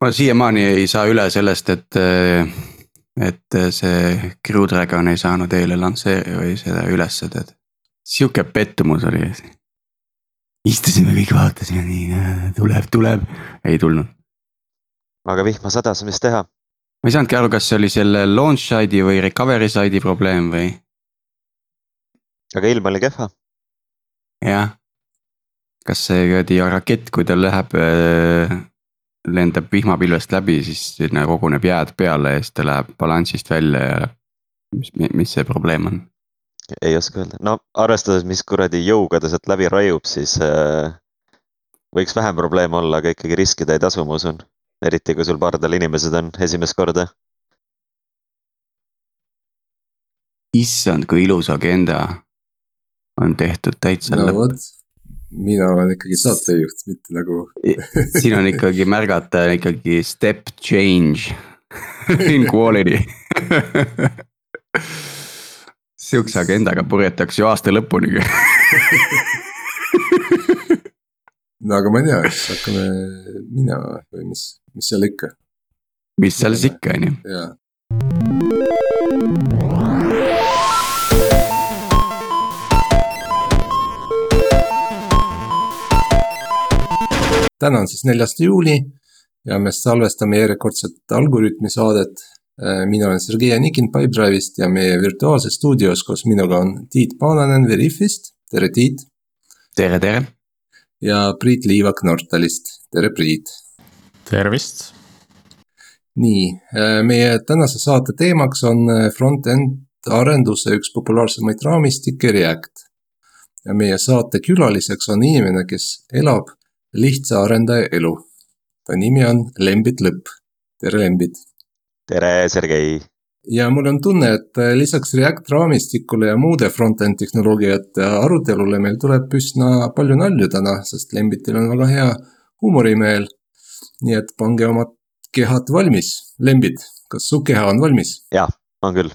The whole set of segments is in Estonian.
ma siiamaani ei saa üle sellest, et, et see Crew Dragon ei saanud eile lansseeri või seda üles, tead. sihuke pettumus oli. istusime kõik, vaatasime nii, tuleb, tuleb, ei tulnud. aga vihma sadas, mis teha? ma ei saanudki aru, kas see oli selle launch side'i või recovery side'i probleem või? aga ilm oli kehva. jah. kas see kuradi rakett, kui ta läheb, äh, lendab vihmapilvest läbi, siis sinna koguneb jääd peale ja siis ta läheb balansist välja ja mis, mis see probleem on? ei oska öelda, no arvestades, mis kuradi jõuga ta sealt läbi raiub, siis äh, võiks vähem probleeme olla, aga ikkagi riskida ei tasu, ma usun eriti kui sul pardal inimesed on esimest korda. issand, kui ilus agenda on tehtud täitsa no, lõpp. Mina olen ikkagi saatejuht, mitte nagu siin on ikkagi märgata ikkagi step change in quality sihukese agendaga purjetakse ju aasta lõpuni no aga ma ei tea, siis hakkame minema või mis, mis seal ikka. mis seal siis ikka, on ju. jaa. Täna on siis neljas juuli ja me salvestame järjekordset Algorütmi saadet. mina olen Sergei Anikin Pipedrive'ist ja meie virtuaalses stuudios koos minuga on Tiit Paananen Veriffist. tere, Tiit. tere, tere ja Priit Liivak Nortalist, tere Priit. tervist. nii, äh, meie tänase saate teemaks on äh, front-end arenduse üks populaarsemaid raamistikke React. ja meie saate külaliseks on inimene, kes elab lihtsa arendaja elu. ta nimi on Lembit Lõpp, tere Lembit. tere, Sergei ja mul on tunne, et lisaks React raamistikule ja muude front-end tehnoloogiate arutelule meil tuleb üsna palju nalju täna, sest Lembitil on väga hea huumorimeel. nii et pange omad kehad valmis. Lembit, kas su keha on valmis? jah, on küll.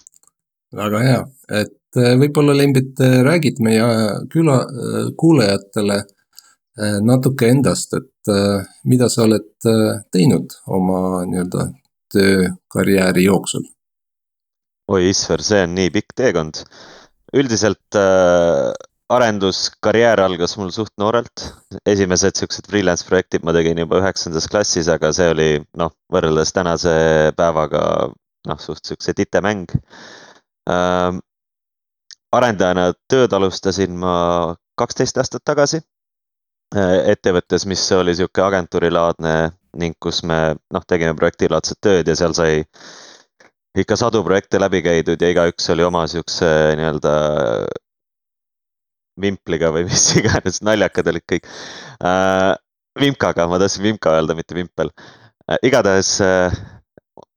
väga hea, et äh, võib-olla Lembit räägid meie küla, kuulajatele natuke endast, et mida sa oled teinud oma nii-öelda töökarjääri jooksul oi issver, see on nii pikk teekond. üldiselt äh, arenduskarjäär algas mul suht noorelt. esimesed siuksed freelance projektid ma tegin juba üheksandas klassis, aga see oli noh, võrreldes tänase päevaga noh, suht siukse titemäng äh,. arendajana tööd alustasin ma kaksteist aastat tagasi äh, ettevõttes, mis oli sihuke agentuurilaadne ning kus me noh, tegime projektilaadset tööd ja seal sai ikka sadu projekte läbi käidud ja igaüks oli oma siukse nii-öelda vimpliga või mis iganes, naljakad olid kõik äh,. vimkaga, ma tahtsin vimka öelda, mitte vimpel äh,. igatahes äh,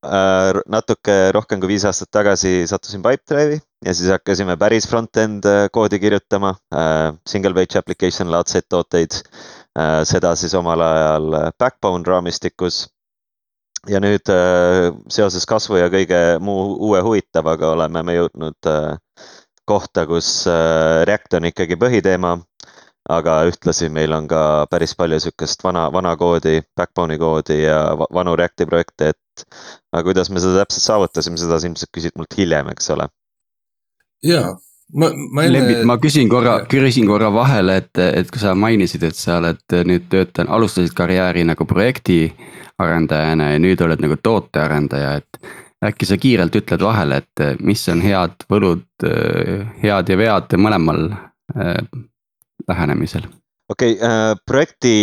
äh, natuke rohkem kui viis aastat tagasi sattusin Pipedrive'i ja siis hakkasime päris front-end äh, koodi kirjutama äh,. Single page application laadseid tooteid äh,. seda siis omal ajal Backbone raamistikus ja nüüd seoses kasvu ja kõige muu uue huvitavaga oleme me jõudnud kohta, kus React on ikkagi põhiteema. aga ühtlasi meil on ka päris palju sihukest vana, vana koodi, backbone'i koodi ja vanu Reacti projekte, et. aga kuidas me seda täpselt saavutasime, seda sa ilmselt küsid mult hiljem, eks ole. Jaa, ma, ma enne. Lembit, ma küsin korra, küsin korra vahele, et, et kui sa mainisid, et sa oled nüüd töötanud, alustasid karjääri nagu projekti arendajana ja nüüd oled nagu tootearendaja, et äkki sa kiirelt ütled vahele, et mis on head võlud, head ja vead mõlemal äh, lähenemisel? okei okay, äh,, projekti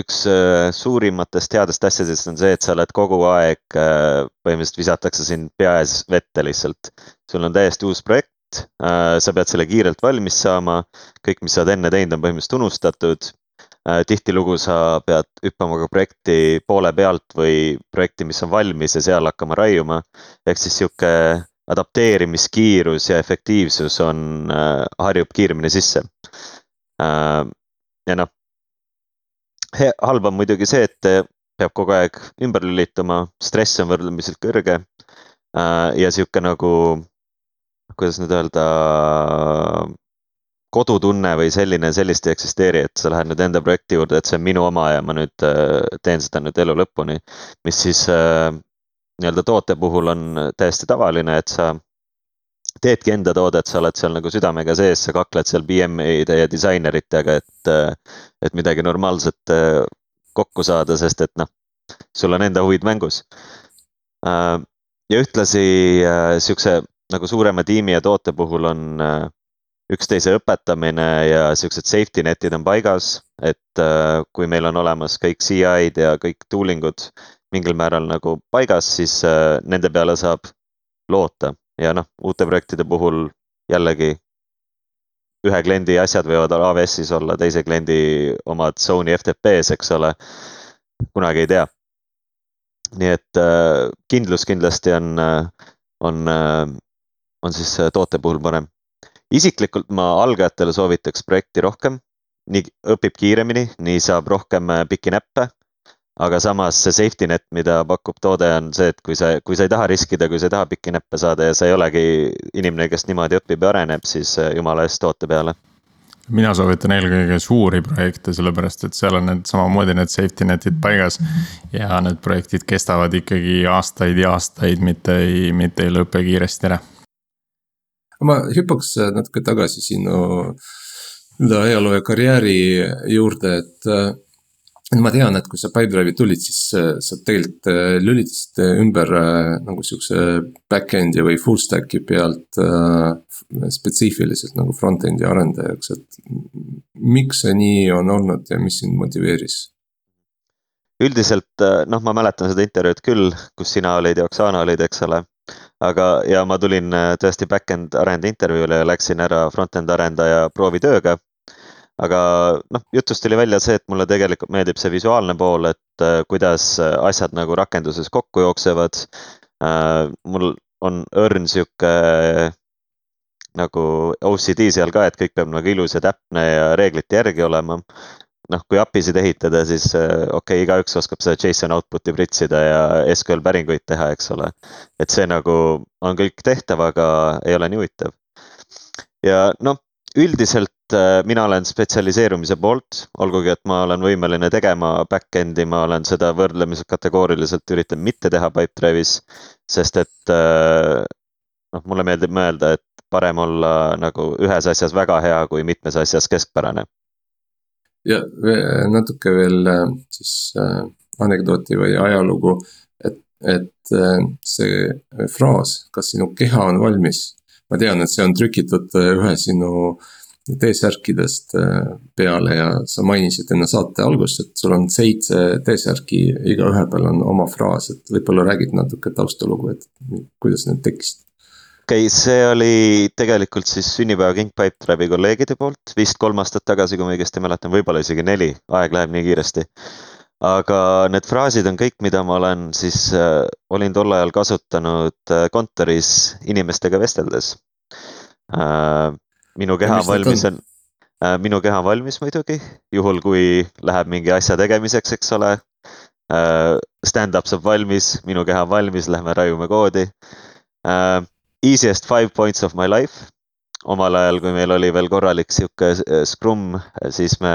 üks äh, suurimatest headest asjadest on see, et sa oled kogu aeg äh,, põhimõtteliselt visatakse sind pea ees vette lihtsalt. Sul on täiesti uus projekt äh,, sa pead selle kiirelt valmis saama, kõik, mis sa oled enne teinud, on põhimõtteliselt unustatud Äh, tihtilugu sa pead hüppama ka projekti poole pealt või projekti, mis on valmis ja seal hakkama raiuma. ehk siis sihuke adapteerimiskiirus ja efektiivsus on, äh, harjub kiiremini sisse. Ja noh, halb on muidugi see, et peab kogu aeg ümber lülituma, stress on võrdlemisi kõrge. ja sihuke nagu, kuidas nüüd öelda kodutunne või selline, sellist ei eksisteeri, et sa lähed nüüd enda projekti juurde, et see on minu oma ja ma nüüd äh, teen seda nüüd elu lõpuni. mis siis äh, nii-öelda toote puhul on täiesti tavaline, et sa teedki enda toodet, sa oled seal nagu südamega sees, sa kakled seal BM-ide ja disaineritega, et, äh, et midagi normaalset kokku saada, sest et noh, sul on enda huvid mängus. Ja ühtlasi sihukese nagu suurema tiimi ja toote puhul on üksteise õpetamine ja siuksed safety net'id on paigas, et kui meil on olemas kõik CI-d ja kõik tooling ud mingil määral nagu paigas, siis nende peale saab loota ja noh, uute projektide puhul jällegi ühe kliendi asjad võivad AWS-is olla, teise kliendi omad Sony FTP-s, eks ole. kunagi ei tea. nii et äh, kindlus kindlasti on, äh, on, äh, on siis toote puhul parem. isiklikult ma algajatele soovitaks projekti rohkem, nii õpib kiiremini, nii saab rohkem pikki näppe aga samas see safety net, mida pakub toode, on see, et kui sa, kui sa ei taha riskida, kui sa ei taha pikki näppe saada ja sa ei olegi inimene, kes niimoodi õpib ja areneb, siis äh, jumala eest toote peale. mina soovitan eelkõige suuri projekte, sellepärast et seal on need samamoodi need safety net'id paigas. ja need projektid kestavad ikkagi aastaid ja aastaid, mitte ei, mitte ei lõpe kiiresti ära. Ma hüppaks natuke tagasi sinu nii-öelda ajaloo ja karjääri juurde, et äh, ma tean, et kui sa Pipedrive'i tulid, siis äh, sa tegelikult äh, lülitasid ümber äh, nagu siukse back-end'i või full stack'i pealt äh, spetsiifiliselt nagu front-end'i arendajaks, et. miks see nii on olnud ja mis sind motiveeris? üldiselt noh, ma mäletan seda intervjuud küll, kus sina olid ja Oksana olid, eks ole. Aga, ja ma tulin tõesti back-end arendaja intervjuule ja läksin ära front-end arendaja proovitööga aga noh, jutust tuli välja see, et mulle tegelikult meeldib see visuaalne pool, et äh, kuidas äh, asjad nagu rakenduses kokku jooksevad äh,. mul on õrn sihuke nagu OCD seal ka, et kõik peab nagu ilus ja täpne ja reeglite järgi olema. Noh, kui API-sid ehitada, siis äh, okei okay,, igaüks oskab seda JSON output'i pritsida ja SQL päringuid teha, eks ole. et see nagu on kõik tehtav, aga ei ole nii huvitav. ja noh, üldiselt äh, mina olen spetsialiseerumise poolt, olgugi et ma olen võimeline tegema back-end'i, ma olen seda võrdlemisi kategooriliselt üritanud mitte teha Pipedrive'is. sest et äh, noh, mulle meeldib mõelda, et parem olla nagu ühes asjas väga hea, kui mitmes asjas keskpärane. Ja natuke veel äh, siis anekdooti või ajalugu, et, et see fraas, kas sinu keha on valmis ma tean, et see on trükitud äh, ühe sinu T-särkidest äh, peale ja sa mainisid enne saate algust, et sul on seitse T-särki, igaühe peal on oma fraas, et võib-olla räägid natuke taustalugu, et kuidas need tekkisid? Okei okay,, see oli tegelikult siis sünnipäeva King Pipedrive'i kolleegide poolt vist kolm aastat tagasi, kui ma õigesti mäletan, võib-olla isegi neli, aeg läheb nii kiiresti aga need fraasid on kõik, mida ma olen siis äh,, olin tol ajal kasutanud äh, kontoris inimestega vesteldes äh,. minu keha valmis on, äh, minu keha on valmis muidugi, juhul kui läheb mingi asja tegemiseks, eks ole äh,. Stand-up saab valmis, minu keha on valmis, lähme raiume koodi äh,. Easiest five points of my life omal ajal, kui meil oli veel korralik sihuke äh, Scrum, siis me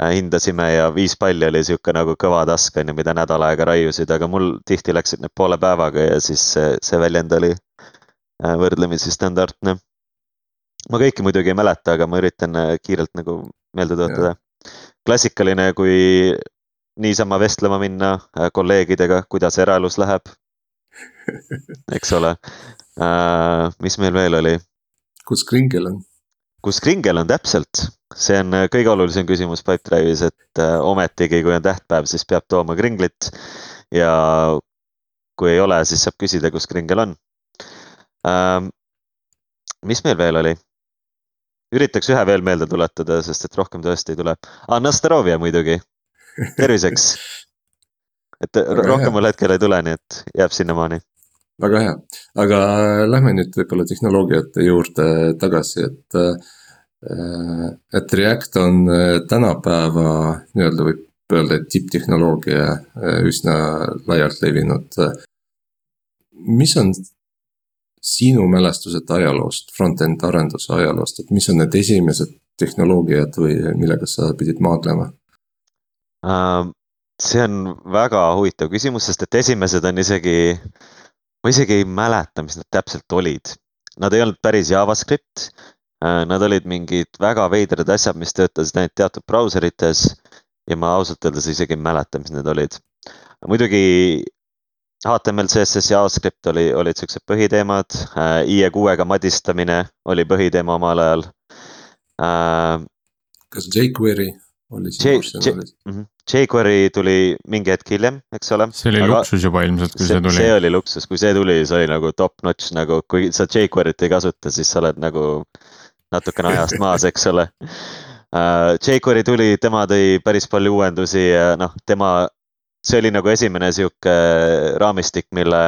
Äh, hindasime ja viis palli oli sihuke nagu kõva task on ju, mida nädal aega raiusid, aga mul tihti läksid need poole päevaga ja siis see, see väljend oli äh, võrdlemisi standardne. ma kõiki muidugi ei mäleta, aga ma üritan äh, kiirelt nagu meelde tuletada. klassikaline, kui niisama vestlema minna kolleegidega, kuidas eraelus läheb. eks ole, mis meil veel oli? kus kringel on? kus kringel on täpselt see on äh, kõige olulisem küsimus Pipedrive'is, et äh, ometigi, kui on tähtpäev, siis peab tooma kringlit. ja kui ei ole, siis saab küsida, kus kringel on ähm,. mis meil veel oli? üritaks ühe veel meelde tuletada, sest et rohkem tõesti ei tule ah,. Nastarovia muidugi, terviseks. et rohkem mul hetkel ei tule, nii et jääb sinnamaani väga hea, aga lähme nüüd võib-olla tehnoloogiate juurde tagasi, et äh, Äh, et React on äh, tänapäeva nii-öelda võib öelda, et tipptehnoloogia äh, üsna laialt levinud. mis on sinu mälestused ajaloost, front-end arenduse ajaloost, et mis on need esimesed tehnoloogiad või millega sa pidid maadlema uh,? see on väga huvitav küsimus, sest et esimesed on isegi, ma isegi ei mäleta, mis nad täpselt olid. Nad ei olnud päris JavaScript uh,, nad olid mingid väga veidrad asjad, mis töötasid ainult teatud brauserites ja ma ausalt öeldes isegi ei mäleta, mis need olid. muidugi HTML, CSS, JavaScript oli, olid siuksed põhiteemad äh,, IE6-ga madistamine oli põhiteema omal ajal äh,. kas jQuery oli siin arsenalis? Mhm. jQuery tuli mingi hetk hiljem, eks ole. see oli luksus juba ilmselt, kui see, see tuli. see oli luksus, kui see tuli, see oli nagu top notch nagu, kui sa jQuery't ei kasuta, siis sa oled nagu natukene ajast maas, eks ole uh,. jQuery tuli, tema tõi päris palju uuendusi ja noh, tema see oli nagu esimene sihuke raamistik, mille,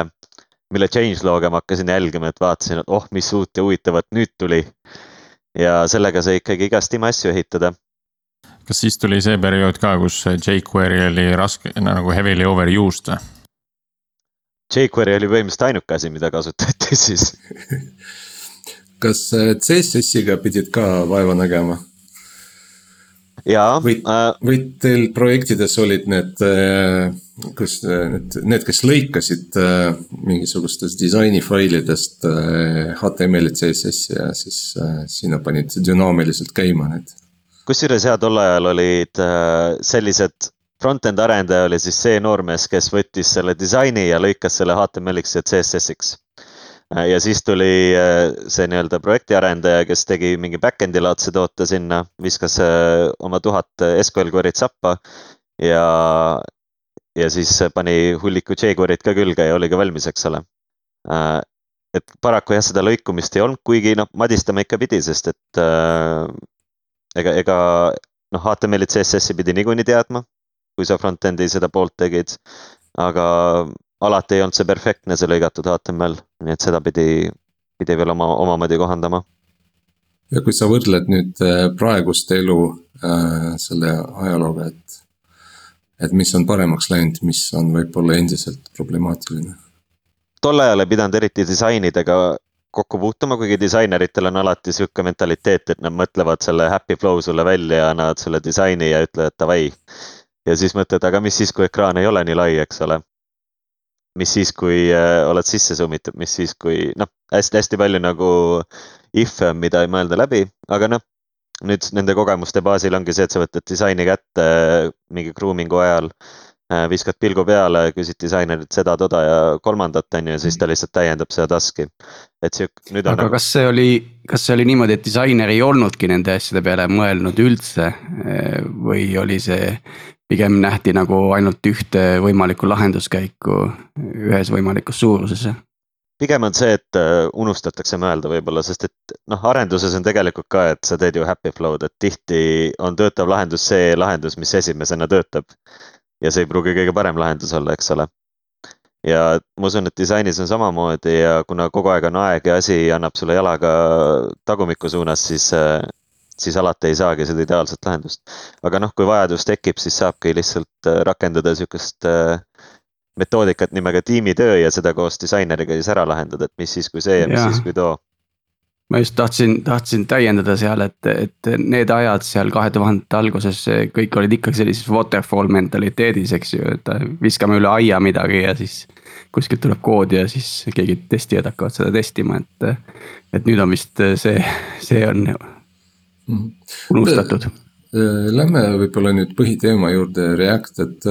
mille changelog'e ma hakkasin jälgima, et vaatasin, et oh, mis uut ja huvitavat nüüd tuli. ja sellega sai ikkagi igast imeasju ehitada. Kas siis tuli see periood ka, kus jQuery oli raske nagu heavily overused või? jQuery oli põhimõtteliselt ainuke asi, mida kasutati siis kas CSS-iga pidid ka vaeva nägema? jaa. või äh,, või teil projektides olid need, äh, kas need, need, kes lõikasid äh, mingisugustest disainifailidest HTML-i, CSS-i ja siis sinna panid dünaamiliselt käima need? Kusjuures jah, tol ajal olid sellised front-end arendaja oli siis see noormees, kes võttis selle disaini ja lõikas selle HTML-iks ja CSS-iks Äh, ja siis tuli äh, see nii-öelda projektiarendaja, kes tegi mingi back-end'i laadse toote sinna, viskas äh, oma tuhat SQL query't sappa ja, ja siis pani hulliku jQuery't ka külge ja oli ka valmis, eks ole. et paraku jah, seda lõikumist ei olnud, kuigi noh, madistama ikka pidi, sest et äh, ega, ega noh, HTML-i, CSS-i pidi niikuinii teadma, kui sa front-end'i seda poolt tegid. aga alati ei olnud see perfektne, see lõigatud HTML, nii et seda pidi, pidi veel oma, omamoodi kohandama. ja kui sa võrdled nüüd äh, praegust elu äh, selle ajalooga, et, et mis on paremaks läinud, mis on võib-olla endiselt problemaatiline? tol ajal ei pidanud eriti disainidega kokku puutuma, kuigi disaineritel on alati sihuke mentaliteet, et nad mõtlevad selle happy flow sulle välja ja annavad sulle disaini ja ütlevad davai. ja siis mõtled, aga mis siis, kui ekraan ei ole nii lai, eks ole mis siis, kui äh, oled sisse zoom itud, mis siis, kui noh hästi,, hästi-hästi palju nagu if'e on, mida ei mõelda läbi, aga noh. nüüd nende kogemuste baasil ongi see, et sa võtad disaini kätte mingi grooming'u ajal äh,. Viskad pilgu peale, küsid disainerilt seda, toda ja kolmandat, on ju, siis ta lihtsalt täiendab seda task'i. et sihuke, nüüd on. aga nagu... kas see oli, kas see oli niimoodi, et disainer ei olnudki nende asjade peale mõelnud üldse äh, või oli see pigem nähti nagu ainult ühte võimalikku lahenduskäiku ühes võimalikus suuruses. pigem on see, et äh, unustatakse mõelda võib-olla, sest et noh, arenduses on tegelikult ka, et sa teed ju happy flow'd, et tihti on töötav lahendus see lahendus, mis esimesena töötab. Ja see ei pruugi kõige parem lahendus olla, eks ole. ja ma usun, et disainis on samamoodi ja kuna kogu aeg on aeg ja asi annab sulle jalaga tagumikku suunas, siis äh, siis alati ei saagi seda ideaalset lahendust. aga noh, kui vajadus tekib, siis saabki lihtsalt äh, rakendada sihukest äh, metoodikat nimega tiimitöö ja seda koos disaineriga siis ära lahendada, et mis siis, kui see ja mis ja. siis, kui too. Ma just tahtsin, tahtsin täiendada seal, et, et need ajad seal kahe tuhandete alguses kõik olid ikkagi sellises waterfall mentaliteedis, eks ju, et viskame üle aia midagi ja siis. kuskilt tuleb kood ja siis keegi testijad hakkavad seda testima, et, et nüüd on vist see, see on Mhm. unustatud. Äh, lähme võib-olla nüüd põhiteema juurde, React, et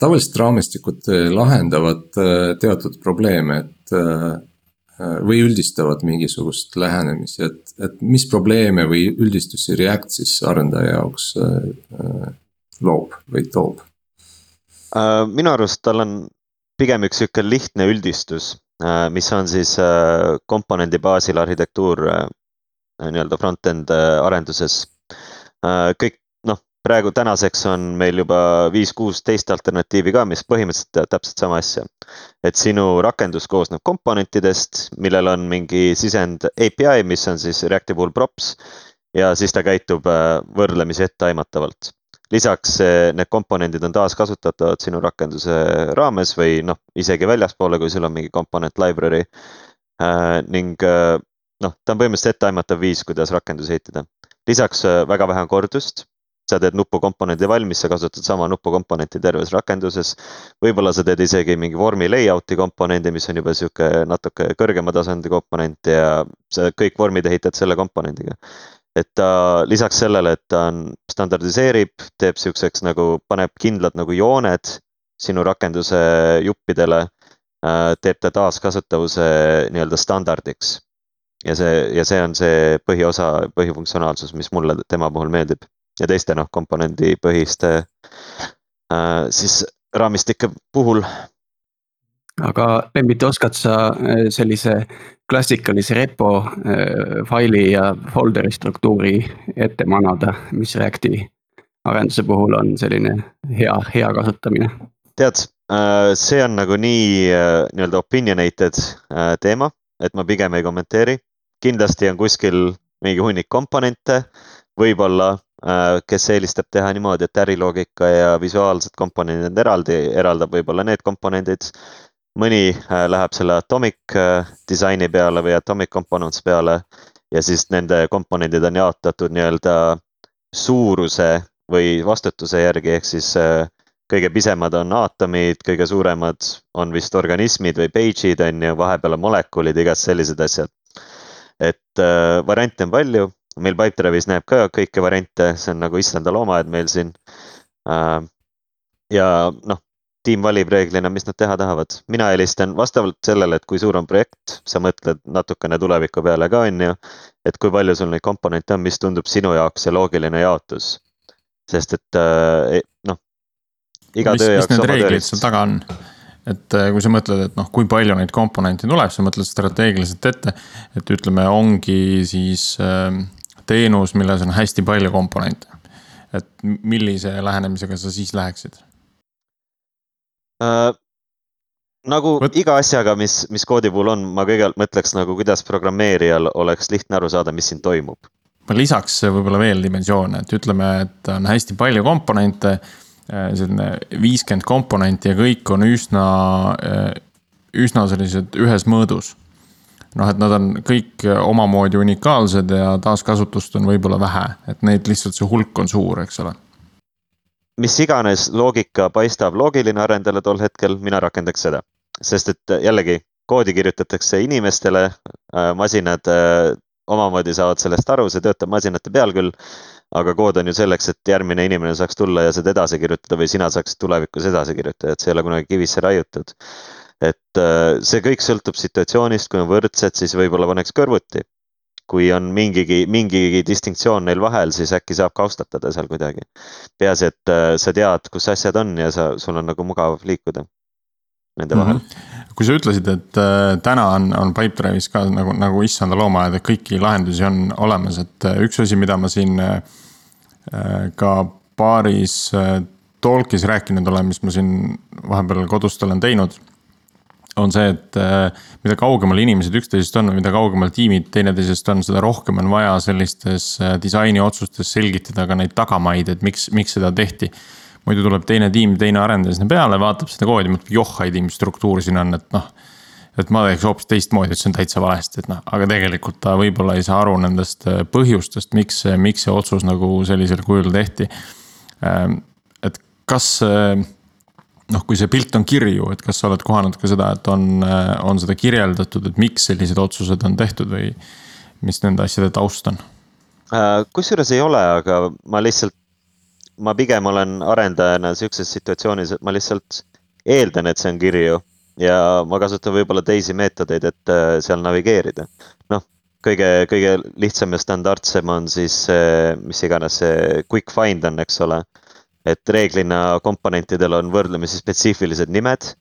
tavaliselt raamistikud lahendavad teatud probleeme, et või üldistavad mingisugust lähenemisi, et, et mis probleeme või üldistusi React siis arendaja jaoks loob või toob? minu arust tal on pigem üks sihuke lihtne üldistus, mis on siis komponendi baasil arhitektuur Äh, nii-öelda front-end äh, arenduses. Äh, kõik praegu tänaseks on meil juba viis-kuus teist alternatiivi ka, mis põhimõtteliselt teevad täpselt sama asja. et sinu rakendus koosneb komponentidest, millel on mingi sisend API, mis on siis Reactable props ja siis ta käitub võrdlemisi etteaimatavalt lisaks need komponendid on taaskasutatavad sinu rakenduse raames või noh, isegi väljaspoole, kui sul on mingi komponent library ning noh, ta on põhimõtteliselt etteaimatav viis, kuidas rakendusi ehitada. lisaks väga vähe on kordust sa teed nupukomponendi valmis, sa kasutad sama nupukomponenti terves rakenduses. võib-olla sa teed isegi mingi vormi layout'i komponendi, mis on juba sihuke natuke kõrgema tasandi komponent ja sa kõik vormid ehitad selle komponendiga. et ta lisaks sellele, et ta on, standardiseerib, teeb sihukeseks nagu, paneb kindlad nagu jooned sinu rakenduse juppidele. Äh, teeb ta taaskasutavuse nii-öelda standardiks ja see, ja see on see põhiosa, põhifunktsionaalsus, mis mulle tema puhul meeldib ja teiste noh, komponendipõhiste äh, siis raamistike puhul. aga Lembit, oskad sa äh, sellise klassikalise repo äh, faili ja folder'i struktuuri ette manada, mis Reacti arenduse puhul on selline hea, hea kasutamine? tead, äh, see on nagu nii äh, nii-öelda opinionated teema, et ma pigem ei kommenteeri. kindlasti on kuskil mingi hunnik komponente, võib-olla kes eelistab teha niimoodi, et äriloogika ja visuaalsed komponendid eraldi, eraldab võib-olla need komponendid. mõni äh, läheb selle atomic äh, disaini peale või atomic components peale ja siis nende komponendid on jaotatud nii-öelda suuruse või vastutuse järgi, ehk siis kõige pisemad on aatomid, kõige suuremad on vist organismid või page'id on ju, vahepeal on molekulid, igast sellised asjad. et variante on palju meil Pipedrive'is näeb ka kõiki variante, see on nagu issanda loomaaed meil siin. Äh, ja noh, tiim valib reeglina, mis nad teha tahavad. mina eelistan vastavalt sellele, et kui suur on projekt, sa mõtled natukene tuleviku peale ka, on ju. et kui palju sul neid komponente on, mis tundub sinu jaoks see loogiline jaotus. sest et äh, noh, iga mis, töö jaoks. mis need reeglid seal taga on? et äh, kui sa mõtled, et noh, kui palju neid komponente tuleb, sa mõtled strateegiliselt ette. et ütleme, ongi siis äh, teenus, milles on hästi palju komponente. et millise lähenemisega sa siis läheksid äh,? nagu Võt... iga asjaga, mis, mis koodi puhul on, ma kõigepealt mõtleks nagu, kuidas programmeerijal oleks lihtne aru saada, mis siin toimub. ma lisaks võib-olla veel dimensioone, et ütleme, et on hästi palju komponente äh, selline viiskümmend komponenti ja kõik on üsna, äh, üsna sellised ühes mõõdus noh, et nad on kõik omamoodi unikaalsed ja taaskasutust on võib-olla vähe, et neid lihtsalt see hulk on suur, eks ole. mis iganes loogika paistab loogiline arendajale tol hetkel, mina rakendaks seda, sest et jällegi koodi kirjutatakse inimestele, äh, masinad äh, omamoodi saavad sellest aru, see töötab masinate peal küll. aga kood on ju selleks, et järgmine inimene saaks tulla ja seda edasi kirjutada või sina saaksid tulevikus edasi kirjutada, et see ei ole kunagi kivisse raiutud et äh, see kõik sõltub situatsioonist, kui on võrdsed, siis võib-olla paneks kõrvuti. kui on mingigi, mingigi distinktsioon neil vahel, siis äkki saab kaustatada seal kuidagi. peaasi, et äh, sa tead, kus asjad on ja sa, sul on nagu mugav liikuda nende vahel mm. -hmm. kui sa ütlesid, et äh, täna on, on Pipedrive'is ka nagu, nagu issanda loomaaed, et kõiki lahendusi on olemas, et äh, üks asi, mida ma siin äh, ka paaris äh, talk'is rääkinud olen, mis ma siin vahepeal kodust olen teinud on see, et äh, mida kaugemal inimesed üksteisest on mida kaugemal tiimid teineteisest on, seda rohkem on vaja sellistes äh, disainiotsustes selgitada ka neid tagamaid, et miks, miks seda tehti. muidu tuleb teine tiim, teine arendaja sinna peale, vaatab seda koodi, mõtleb joh, ei tea, mis struktuur siin on, et noh. et ma teeks hoopis teistmoodi, et see on täitsa valesti, et noh, aga tegelikult ta võib-olla ei saa aru nendest äh, põhjustest, miks, miks see otsus nagu sellisel kujul tehti. Et kas noh, kui see pilt on kirju, et kas sa oled kohanud ka seda, et on, on seda kirjeldatud, et miks sellised otsused on tehtud või mis nende asjade taust on? Äh, kusjuures ei ole, aga ma lihtsalt, ma pigem olen arendajana sihukeses situatsioonis, et ma lihtsalt eeldan, et see on kirju ja ma kasutan võib-olla teisi meetodeid, et äh, seal navigeerida. noh, kõige, kõige lihtsam ja standardsem on siis mis iganes see quick find on, eks ole et reeglina komponentidel on võrdlemisi spetsiifilised nimed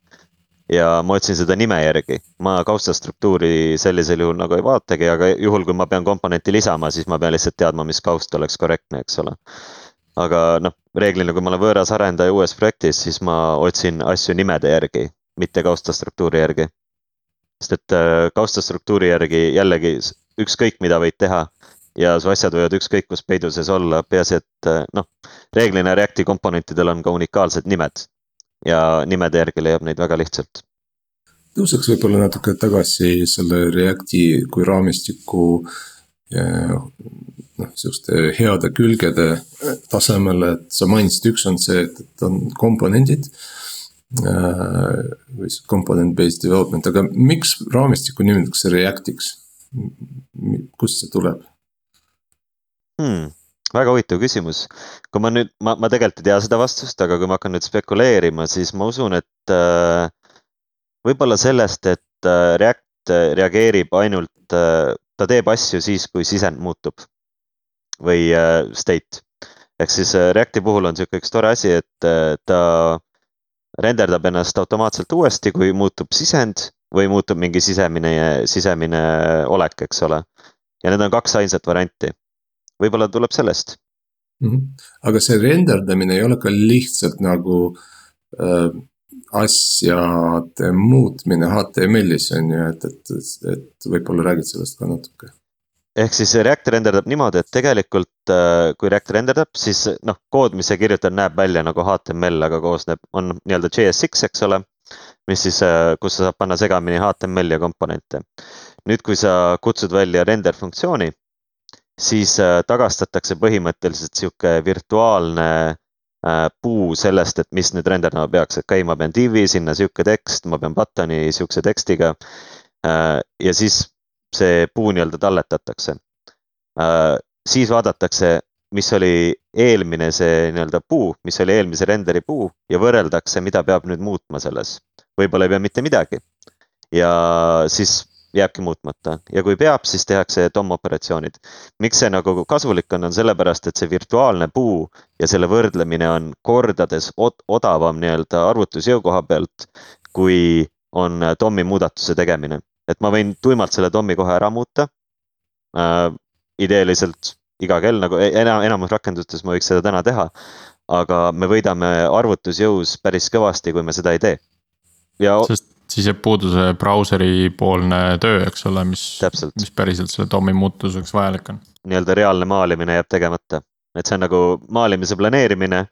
ja ma otsin seda nime järgi. ma kaustastruktuuri sellisel juhul nagu ei vaatagi, aga juhul, kui ma pean komponenti lisama, siis ma pean lihtsalt teadma, mis kaust oleks korrektne, eks ole. aga noh, reeglina, kui ma olen võõras arendaja uues projektis, siis ma otsin asju nimede järgi, mitte kaustastruktuuri järgi. sest et äh, kaustastruktuuri järgi jällegi ükskõik, mida võid teha ja su asjad võivad ükskõik kus peidu sees olla, peaasi, et eh, noh, reeglina Reacti komponentidel on ka unikaalsed nimed ja nimede järgi leiab neid väga lihtsalt. tõuseks võib-olla natuke tagasi selle Reacti kui raamistiku noh, sihukeste heade külgede tasemele, et sa mainisid, üks on see, et, et on komponendid. või siis component based development, aga miks raamistikku nimetatakse Reactiks? kust see tuleb hmm.? väga huvitav küsimus. kui ma nüüd, ma, ma tegelikult ei tea seda vastust, aga kui ma hakkan nüüd spekuleerima, siis ma usun, et äh, võib-olla sellest, et äh, React äh, reageerib ainult äh,, ta teeb asju siis, kui sisend muutub või äh, state. ehk siis äh, Reacti puhul on niisugune üks tore asi, et äh, ta renderdab ennast automaatselt uuesti, kui muutub sisend või muutub mingi sisemine, sisemine olek, eks ole. ja need on kaks ainsat varianti võib-olla tuleb sellest mm. -hmm. aga see renderdamine ei ole ka lihtsalt nagu äh, asjade muutmine HTML-is on ju, et, et, et võib-olla räägid sellest ka natuke ehk siis React renderdab niimoodi, et tegelikult äh, kui React renderdab, siis noh, kood, mis sa kirjutad, näeb välja nagu HTML, aga koosneb, on nii-öelda JSX, eks ole. mis siis, äh, kus sa saad panna segamini HTML ja komponente. nüüd, kui sa kutsud välja render funktsiooni, siis äh, tagastatakse põhimõtteliselt sihuke virtuaalne äh, puu sellest, et mis nüüd renderdama peaks, et okei okay,, ma pean div'i, sinna sihuke tekst, ma pean button'i sihukese tekstiga. Äh, ja siis see puu nii-öelda talletatakse. siis vaadatakse, mis oli eelmine see nii-öelda puu, mis oli eelmise renderi puu ja võrreldakse, mida peab nüüd muutma selles. võib-olla ei pea mitte midagi. ja siis jääbki muutmata ja kui peab, siis tehakse DOM operatsioonid. miks see nagu kasulik on, on sellepärast, et see virtuaalne puu ja selle võrdlemine on kordades odavam nii-öelda arvutusjõu koha pealt, kui on DOM-i muudatuse tegemine. et ma võin tuimalt selle DOM-i kohe ära muuta äh,. ideeliselt iga kell nagu e-, enam, enamus rakendustes ma võiks seda täna teha. aga me võidame arvutusjõus päris kõvasti, kui me seda ei tee. ja. sest siis jääb puudu see brauseri poolne töö, eks ole, mis, mis päriselt selle DOM-i muutuseks vajalik on. nii-öelda reaalne maalimine jääb tegemata, et see on nagu maalimise planeerimine.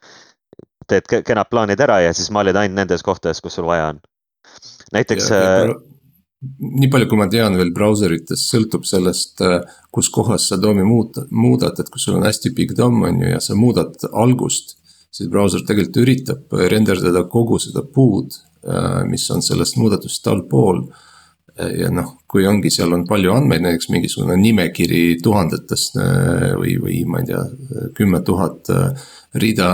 teed kenad plaanid ära ja siis maalid ainult nendes kohtades, kus sul vaja on. näiteks. Äh, nii palju, kui ma tean veel brauserites sõltub sellest, äh, kus kohas sa DOM-i muud, muudad, et kui sul on hästi pikk DOM on ju ja sa muudad algust siis brauser tegelikult üritab renderdada kogu seda puud mis on sellest muudatust allpool. ja noh, kui ongi, seal on palju andmeid, näiteks mingisugune nimekiri tuhandetest äh, või, või ma ei tea, kümme tuhat äh, rida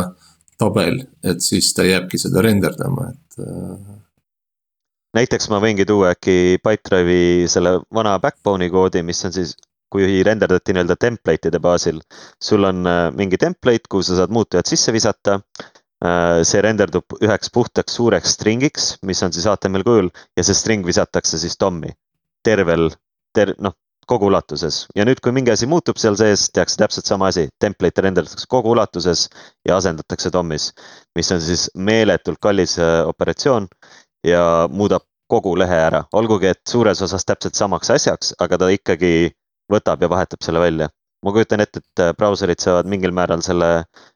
tabel, et siis ta jääbki seda renderdama, et näiteks ma võingi tuua äkki Pipedrive'i selle vana backbone'i koodi, mis on siis, kui renderdati nii-öelda template'ide baasil. sul on mingi template, kuhu sa saad muutujad sisse visata Äh, see renderdub üheks puhtaks suureks string'iks, mis on siis HTML kujul ja see string visatakse siis DOM-i tervel, ter-, noh, kogu ulatuses. Ja nüüd, kui mingi asi muutub seal sees, tehakse täpselt sama asi, template renderdatakse kogu ulatuses ja asendatakse DOM-is, mis on siis meeletult kallis äh, operatsioon ja muudab kogu lehe ära, olgugi et suures osas täpselt samaks asjaks, aga ta ikkagi võtab ja vahetab selle välja ma kujutan ette, et äh, brauserid saavad mingil määral selle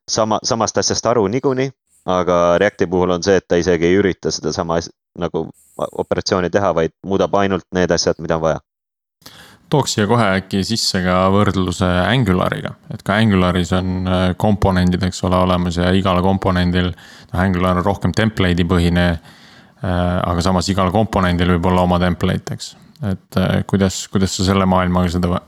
sama, samast asjast aru niikuinii, aga Reacti puhul on see, et ta isegi ei ürita sedasama nagu operatsiooni teha, vaid muudab ainult need asjad, mida on vaja tooks siia kohe äkki sisse ka võrdluse Angulariga, et ka Angularis on äh, komponendid, eks ole, olemas ja igal komponendil. noh, Angular on rohkem template'i põhine. Äh, aga samas igal komponendil võib olla oma template, eks, et kuidas, kuidas sa selle maailmaga seda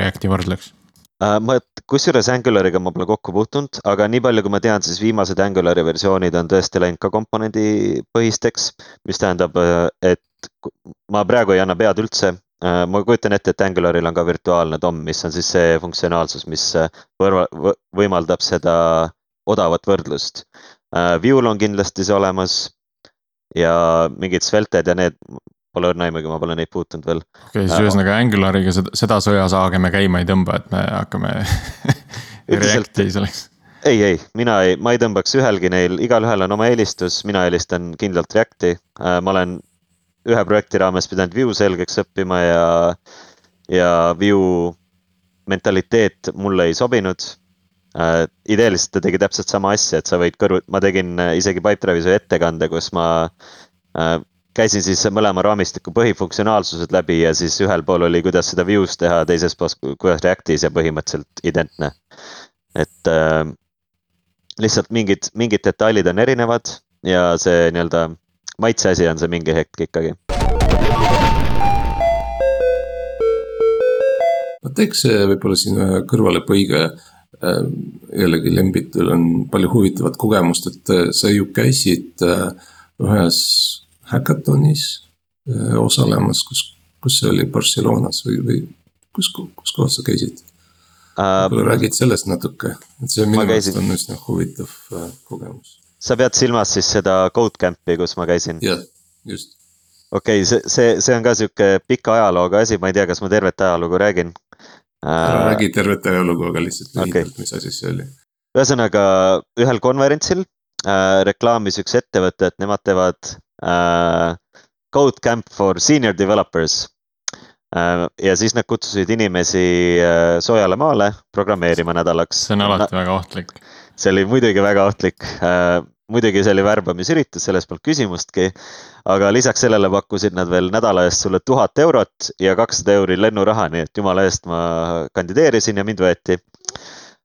Reacti võrdleks? Äh, ma, kusjuures Angulariga ma pole kokku puutunud, aga nii palju, kui ma tean, siis viimased Angulari versioonid on tõesti läinud ka komponendipõhisteks. mis tähendab, äh, et ma praegu ei anna pead üldse. Äh, ma kujutan ette, et Angularil on ka virtuaalne DOM, mis on siis see funktsionaalsus, mis võrva, võimaldab seda odavat võrdlust. View'l on kindlasti see olemas ja mingid Svelted ja need Pole õrna aimugi, ma pole neid puutunud veel. okei okay,, siis ühesõnaga Angulariga seda, seda sõjasaage me käima ei tõmba, et me hakkame Reacti selleks. ei, ei, mina ei, ma ei tõmbaks ühelgi neil, igalühel on oma eelistus, mina eelistan kindlalt Reacti. Äh, ma olen ühe projekti raames pidanud Vue selgeks õppima ja, ja Vue mentaliteet mulle ei sobinud uh,. ideeliselt ta tegi täpselt sama asja, et sa võid kõrvu, ma tegin isegi Pipedrive'is ühe ettekande, kus ma uh, käisin siis mõlema raamistiku põhifunktsionaalsused läbi ja siis ühel pool oli, kuidas seda Vue's teha, teises pool, kuidas Reactis ja põhimõtteliselt identne. et äh, lihtsalt mingid, mingid detailid on erinevad ja see nii-öelda maitse asi on see mingi hetk ikkagi. ma teeks võib-olla siin ühe kõrvalepõige. Äh, jällegi Lembitul on palju huvitavat kogemust, et äh, sa ju käisid äh, ühes häkatonis osalemas, kus, kus see oli, Barcelonas või, või kus, kus kohas sa käisid? võib-olla uh, räägid sellest natuke, et see minu meelest on üsna huvitav kogemus. sa pead silmas siis seda Codecamp'i, kus ma käisin? jah, just okei okay,, see, see, see on ka sihuke pika ajalooga asi, ma ei tea, kas ma tervet ajalugu räägin ära äh, räägi tervet ajalugu, aga lihtsalt lühidalt okay., mis asi see oli? ühesõnaga ühel konverentsil äh, reklaamis üks ettevõte, et nemad teevad äh, Code Camp for senior developers äh,. ja siis nad kutsusid inimesi äh, soojale maale programmeerima nädalaks. see on alati Na väga ohtlik. see oli muidugi väga ohtlik äh, muidugi see oli värbamisüritus, selles polnud küsimustki. aga lisaks sellele pakkusid nad veel nädala eest sulle tuhat eurot ja kakssada euri lennuraha, nii et jumala eest ma kandideerisin ja mind võeti.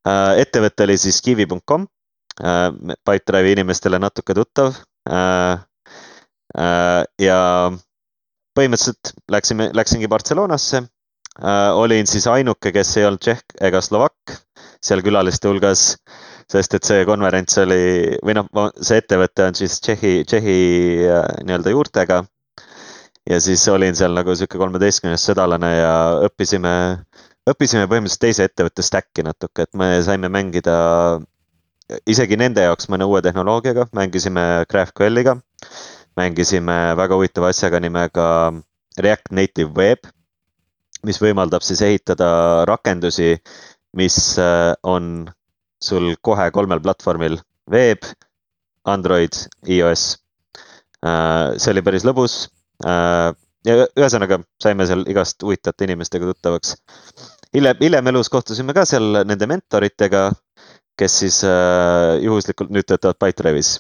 Äh, ettevõte oli siis kivi.com, äh, Pipedrive'i inimestele natuke tuttav. Äh, ja põhimõtteliselt läksime, läksingi Barcelonasse. olin siis ainuke, kes ei olnud tšehh ega slovakk seal külaliste hulgas sest et see konverents oli või noh, see ettevõte on siis Tšehhi, Tšehhi äh, nii-öelda juurtega. ja siis olin seal nagu sihuke kolmeteistkümnes sõdalane ja õppisime, õppisime põhimõtteliselt teise ettevõtte stack'i natuke, et me saime mängida isegi nende jaoks mõne uue tehnoloogiaga, mängisime GraphQL-iga, mängisime väga huvitava asjaga nimega React Native Web, mis võimaldab siis ehitada rakendusi, mis äh, on sul kohe kolmel platvormil, veeb, Android, iOS. Äh, see oli päris lõbus. Äh, ja ühesõnaga saime seal igast huvitavate inimestega tuttavaks. hiljem, hiljem elus kohtusime ka seal nende mentoritega, kes siis juhuslikult nüüd töötavad Pipedrive'is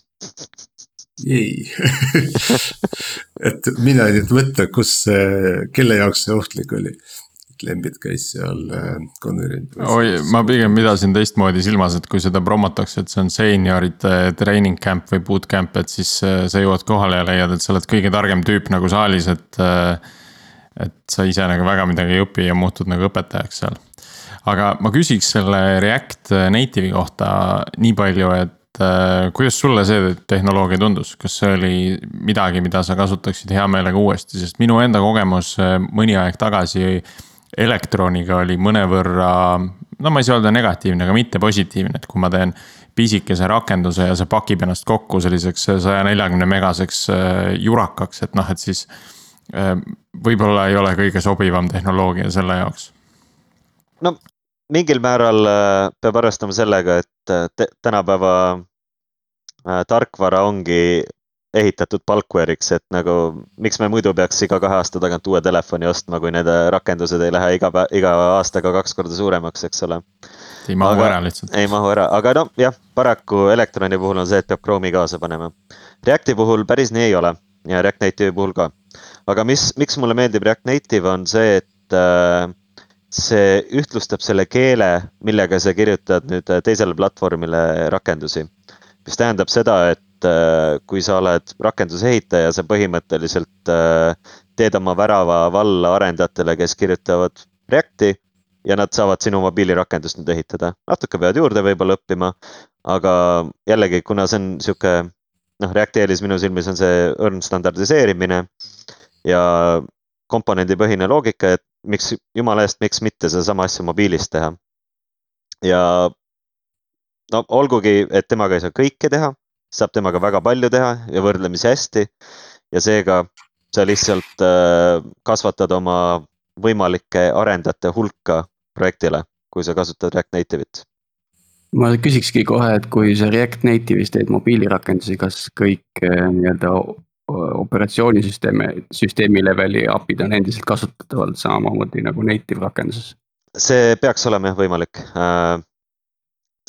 ei et mina ei nüüd mõtle, kus, kelle jaoks see ohtlik oli Lembit käis seal äh, konverentsil. oi, ma pigem pidasin teistmoodi silmas, et kui seda promotakse, et see on seeniorite training camp või bootcamp, et siis äh, sa jõuad kohale ja leiad, et sa oled kõige targem tüüp nagu saalis, et. Äh, et sa ise nagu väga midagi ei õpi ja muutud nagu õpetajaks seal. aga ma küsiks selle React Native'i kohta nii palju, et kuidas sulle see tehnoloogia tundus, kas see oli midagi, mida sa kasutaksid hea meelega uuesti, sest minu enda kogemus mõni aeg tagasi elektroniga oli mõnevõrra, no ma ei saa öelda negatiivne, aga mitte positiivne, et kui ma teen pisikese rakenduse ja see pakib ennast kokku selliseks saja neljakümne megaseks äh, jurakaks, et noh, et siis äh, võib-olla ei ole kõige sobivam tehnoloogia selle jaoks. no mingil määral äh, peab arvestama sellega, et tänapäeva tarkvara ongi ehitatud bulkware'iks, et nagu miks me muidu peaks iga kahe aasta tagant uue telefoni ostma, kui need rakendused ei lähe iga päev, iga aastaga kaks korda suuremaks, eks ole. ei mahu aga, ära lihtsalt. ei mahu ära, aga noh, jah, paraku Electroni puhul on see, et peab Chrome'i kaasa panema. Reacti puhul päris nii ei ole ja React Native'i puhul ka. aga mis, miks mulle meeldib React Native on see, et äh, see ühtlustab selle keele, millega sa kirjutad nüüd teisele platvormile rakendusi. Mis tähendab seda, et äh, kui sa oled rakenduse ehitaja, sa põhimõtteliselt äh, teed oma värava valla arendajatele, kes kirjutavad Reacti ja nad saavad sinu mobiilirakendust nüüd ehitada. natuke peavad juurde võib-olla õppima, aga jällegi, kuna see on sihuke noh, Reacti eelis minu silmis on see õrn standardiseerimine ja komponendipõhine loogika, et miks, jumala eest, miks mitte sedasama asja mobiilis teha. ja no olgugi, et temaga ei saa kõike teha, saab temaga väga palju teha ja võrdlemisi hästi. ja seega sa lihtsalt äh, kasvatad oma võimalike arendajate hulka projektile, kui sa kasutad React Native'it. ma küsikski kohe, et kui sa React Native'is teed mobiilirakendusi, kas kõik äh, nii-öelda operatsioonisüsteemi, süsteemi leveli API-d on endiselt kasutatavad samamoodi nagu native rakenduses? see peaks olema jah võimalik äh,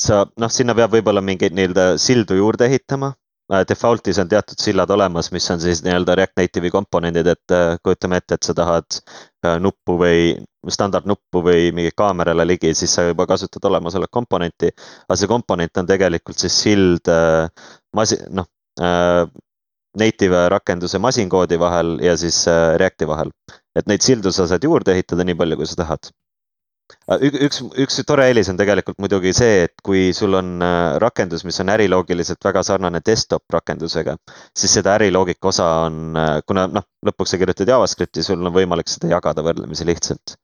sa noh, sinna peab võib-olla mingeid nii-öelda sildu juurde ehitama, default'is on teatud sillad olemas, mis on siis nii-öelda React Native'i komponendid, et kujutame ette, et sa tahad nuppu või standardnuppu või mingi kaamerale ligi, siis sa juba kasutad olemasolevat komponenti. aga see komponent on tegelikult siis sild masi-, noh native rakenduse masinkoodi vahel ja siis Reacti vahel. et neid sildu sa saad juurde ehitada nii palju, kui sa tahad üks, üks tore eelis on tegelikult muidugi see, et kui sul on äh, rakendus, mis on äriloogiliselt väga sarnane desktop rakendusega, siis seda äriloogika osa on, äh, kuna noh, lõpuks sa kirjutad JavaScripti, sul on võimalik seda jagada võrdlemisi lihtsalt.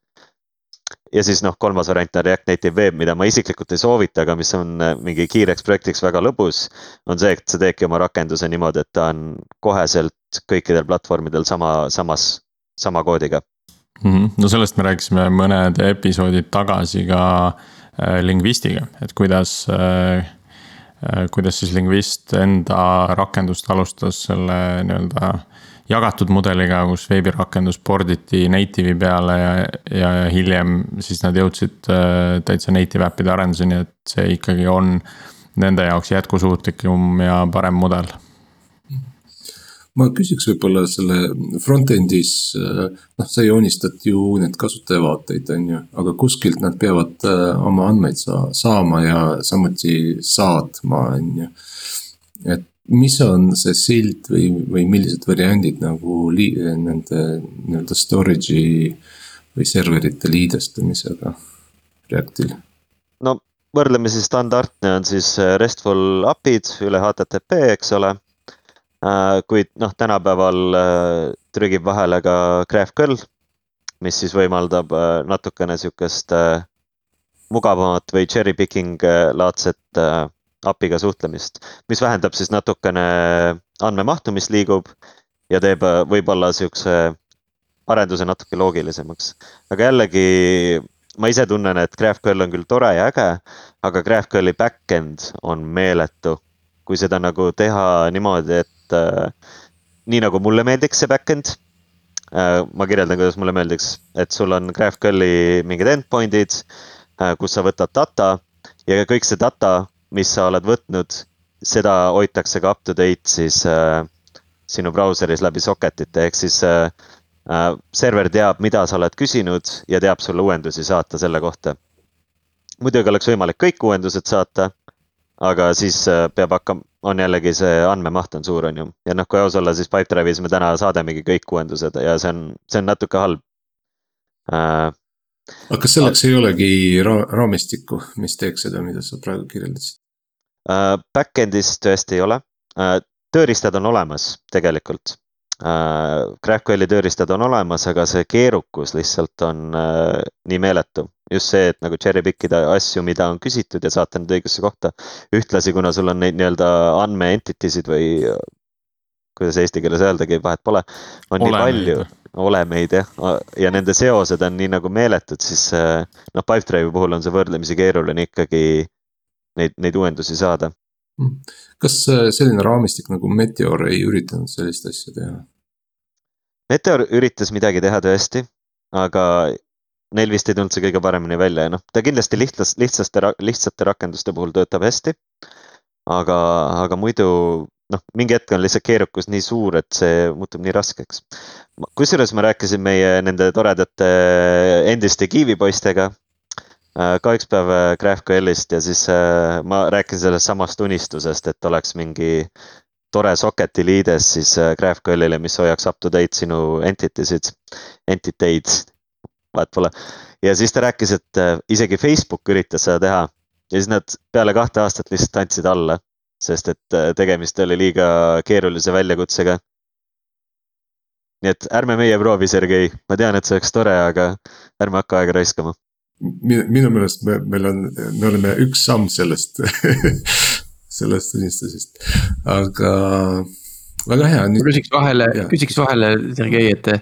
ja siis noh, kolmas variant on React Native Web, mida ma isiklikult ei soovita, aga mis on äh, mingi kiireks projektiks väga lõbus. on see, et sa teedki oma rakenduse niimoodi, et ta on koheselt kõikidel platvormidel sama, samas, sama koodiga. No sellest me rääkisime mõned episoodid tagasi ka äh, lingvistiga, et kuidas äh, äh,, kuidas siis lingvist enda rakendust alustas selle nii-öelda jagatud mudeliga, kus veebirakendus porditi native'i peale ja, ja hiljem siis nad jõudsid täitsa native äppide arenduseni, et see ikkagi on nende jaoks jätkusuutlikum ja parem mudel ma küsiks võib-olla selle front-end'is, äh, noh, sa joonistad ju need kasutajavaateid, on ju, aga kuskilt nad peavad äh, oma andmeid saa-, saama ja samuti saatma, on ju. et mis on see sild või, või millised variandid nagu li-, nende nii-öelda storage'i või serverite liidestamisega Reactil? no võrdlemisi standardne on siis RESTful API-d üle HTTP, eks ole Äh, kuid noh, tänapäeval äh, trügib vahele ka GraphQL, mis siis võimaldab äh, natukene sihukest mugavamat või cherry picking laadset API-ga suhtlemist, mis vähendab siis natukene andmemahtu, mis liigub ja teeb võib-olla sihukese arenduse natuke loogilisemaks. aga jällegi ma ise tunnen, et GraphQL on küll tore ja äge, aga GraphQL-i back-end on meeletu. kui seda nagu teha niimoodi, et et äh, nii nagu mulle meeldiks see back-end äh,. ma kirjeldan, kuidas mulle meeldiks, et sul on GraphQL-i mingid endpoint'id äh,, kus sa võtad data ja kõik see data, mis sa oled võtnud, seda hoitakse ka up to date siis äh, sinu brauseris läbi socket'ite, ehk siis äh, äh, server teab, mida sa oled küsinud ja teab sulle uuendusi saata selle kohta. muidugi oleks võimalik kõik uuendused saata, aga siis äh, peab hakkama, on jällegi see andmemaht on suur, on ju, ja noh, kui aus olla, siis Pipedrive'is me täna saadamegi kõik uuendused ja see on, see on natuke halb äh,. aga kas selleks ei olegi ra raamistikku, mis teeks seda, mida sa praegu kirjeldasid äh,? Back-end'is tõesti ei ole äh,, tööriistad on olemas tegelikult äh,. GraphQL-i tööriistad on olemas, aga see keerukus lihtsalt on äh, nii meeletu just see, et nagu cherry pick ida asju, mida on küsitud ja saata need õigesse kohta. ühtlasi, kuna sul on neid nii-öelda andme entity sid või kuidas eesti keeles öeldagi, vahet pole, on olemeid. nii palju, olemeid jah, ja nende seosed on nii nagu meeletud, siis noh, Pipedrive'i puhul on see võrdlemisi keeruline ikkagi neid, neid uuendusi saada. Hmm. kas äh, selline raamistik nagu Meteor ei üritanud sellist asja teha? Meteor üritas midagi teha tõesti, aga neil vist ei tulnud see kõige paremini välja ja noh, ta kindlasti lihtsast, lihtsaste, lihtsate rakenduste puhul töötab hästi. aga, aga muidu noh, mingi hetk on lihtsalt keerukus nii suur, et see muutub nii raskeks. kusjuures ma rääkisin meie nende toredate endiste Kiivi poistega äh, ka üks päev äh, GraphQL-ist ja siis äh, ma rääkisin sellest samast unistusest, et oleks mingi tore socket'i liides siis GraphQL-ile, mis hoiaks up to date sinu entity sid, entiteid vahet pole. ja siis ta rääkis, et äh, isegi Facebook üritas seda teha ja siis nad peale kahte aastat lihtsalt andsid alla, sest et äh, tegemist oli liiga keerulise väljakutsega. nii et ärme meie proovi, Sergei, ma tean, et see oleks tore, aga ärme hakka aega raiskama. minu, minu meelest me, meil on, me oleme üks samm sellest sellest unistusest, aga väga hea. ma küsiks vahele, küsiks vahele, Sergei, et Eh,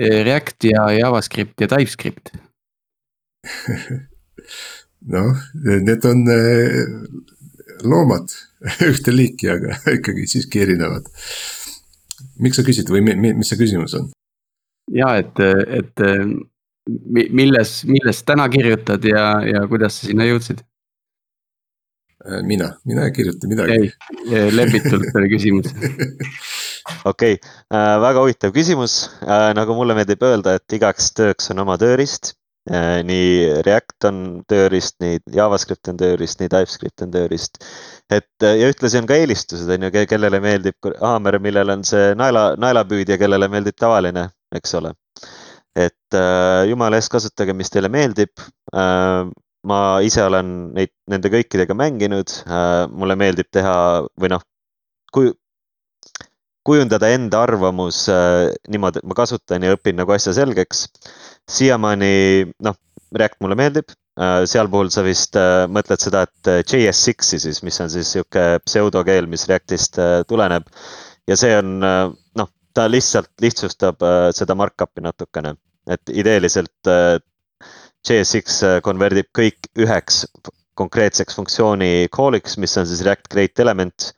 React ja JavaScript ja TypeScript noh, need on eh, loomad ühte liiki, aga ikkagi siiski erinevad. miks sa küsid või mis see küsimus on? ja et, et milles, millest täna kirjutad ja, ja kuidas sa sinna jõudsid? mina, mina ei kirjuta midagi. ei, lepitult oli küsimus. Okei okay. äh,, väga huvitav küsimus äh,. nagu mulle meeldib öelda, et igaks tööks on oma tööriist äh,. nii React on tööriist, nii JavaScript on tööriist, nii TypeScript on tööriist. et äh, ja ühtlasi on ka eelistused, on ju, kellele meeldib haamer, millel on see naela, naelapüüdja, kellele meeldib tavaline, eks ole et äh, jumala eest kasutage, mis teile meeldib äh, ma ise olen neid, nende kõikidega mänginud äh,, mulle meeldib teha või noh, kuju, kujundada enda arvamus äh, niimoodi, et ma kasutan ja õpin nagu asja selgeks. siiamaani noh, React mulle meeldib äh,, seal puhul sa vist äh, mõtled seda, et äh, JS6-i siis, mis on siis sihuke pseudokeel, mis Reactist äh, tuleneb. Ja see on äh, noh, ta lihtsalt lihtsustab äh, seda markup'i natukene, et ideeliselt äh, JSX äh, konverdib kõik üheks konkreetseks funktsiooni call'iks, mis on siis React Create element,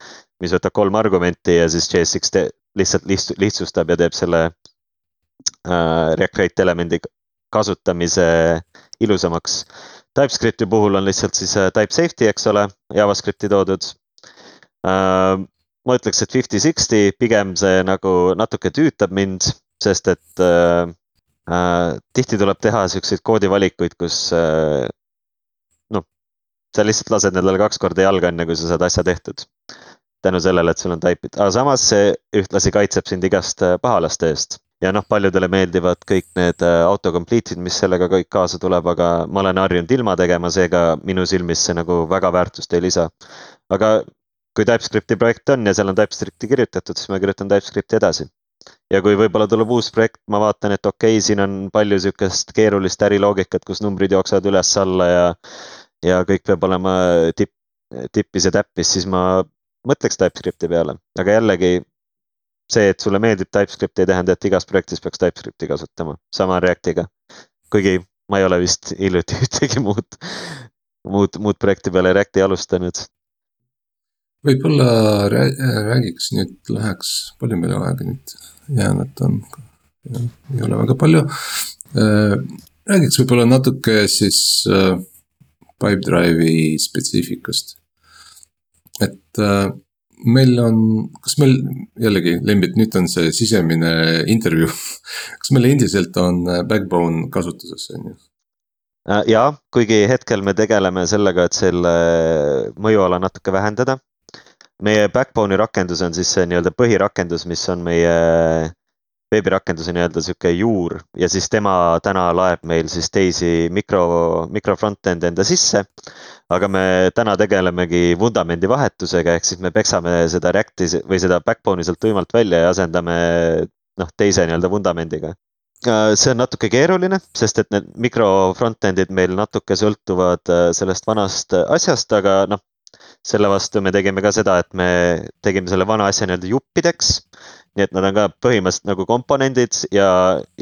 mis võtab kolm argumenti ja siis JSX lihtsalt lihtsustab ja teeb selle äh, React Create elemendi kasutamise ilusamaks. TypeScripti puhul on lihtsalt siis äh, type safety, eks ole, JavaScripti toodud äh,. ma ütleks, et fifty-sixty, pigem see nagu natuke tüütab mind, sest et äh, äh, tihti tuleb teha siukseid koodivalikuid, kus äh, noh, sa lihtsalt lased nendele kaks korda jalga, enne kui sa saad asja tehtud. Tänu sellele, et sul on type'id, aga samas see ühtlasi kaitseb sind igast äh, pahalaste eest. Ja noh, paljudele meeldivad kõik need äh, autocomplete'id, mis sellega kõik kaasa tuleb, aga ma olen harjunud ilma tegema, seega minu silmis see nagu väga väärtust ei lisa. aga kui TypeScripti projekt on ja seal on TypeScripti kirjutatud, siis ma kirjutan TypeScripti edasi. Ja kui võib-olla tuleb uus projekt, ma vaatan, et okei okay,, siin on palju sihukest keerulist äriloogikat, kus numbrid jooksevad üles-alla ja, ja kõik peab olema tipp, tippis ja täppis, siis ma mõtleks TypeScripti peale, aga jällegi see, et sulle meeldib TypeScript, ei tähenda, et igas projektis peaks TypeScripti kasutama, sama Reactiga. kuigi ma ei ole vist hiljuti ühtegi muud, muud, muud projekti peale Reacti alustanud võib-olla räägiks nüüd, läheks, palju meil aega nüüd jäänud on? ei ole väga palju. Räägiks võib-olla natuke siis äh, Pipedrive'i spetsiifikast. Et äh, meil on, kas meil jällegi, Lembit, nüüd on see sisemine intervjuu kas meil endiselt on Backbone kasutuses, on ju? ja, kuigi hetkel me tegeleme sellega, et selle mõjuala natuke vähendada meie Backbone'i rakendus on siis see nii-öelda põhirakendus, mis on meie veebirakenduse nii-öelda sihuke juur ja siis tema täna laeb meil siis teisi mikro, mikro front-end'e enda sisse. aga me täna tegelemegi vundamendi vahetusega, ehk siis me peksame seda React'i või seda Backbone'i sealt tuimalt välja ja asendame noh, teise nii-öelda vundamendiga see on natuke keeruline, sest et need mikro front-end'id meil natuke sõltuvad äh, sellest vanast asjast, aga noh, selle vastu me tegime ka seda, et me tegime selle vana asja nii-öelda juppideks. nii et nad on ka põhimõtteliselt nagu komponendid ja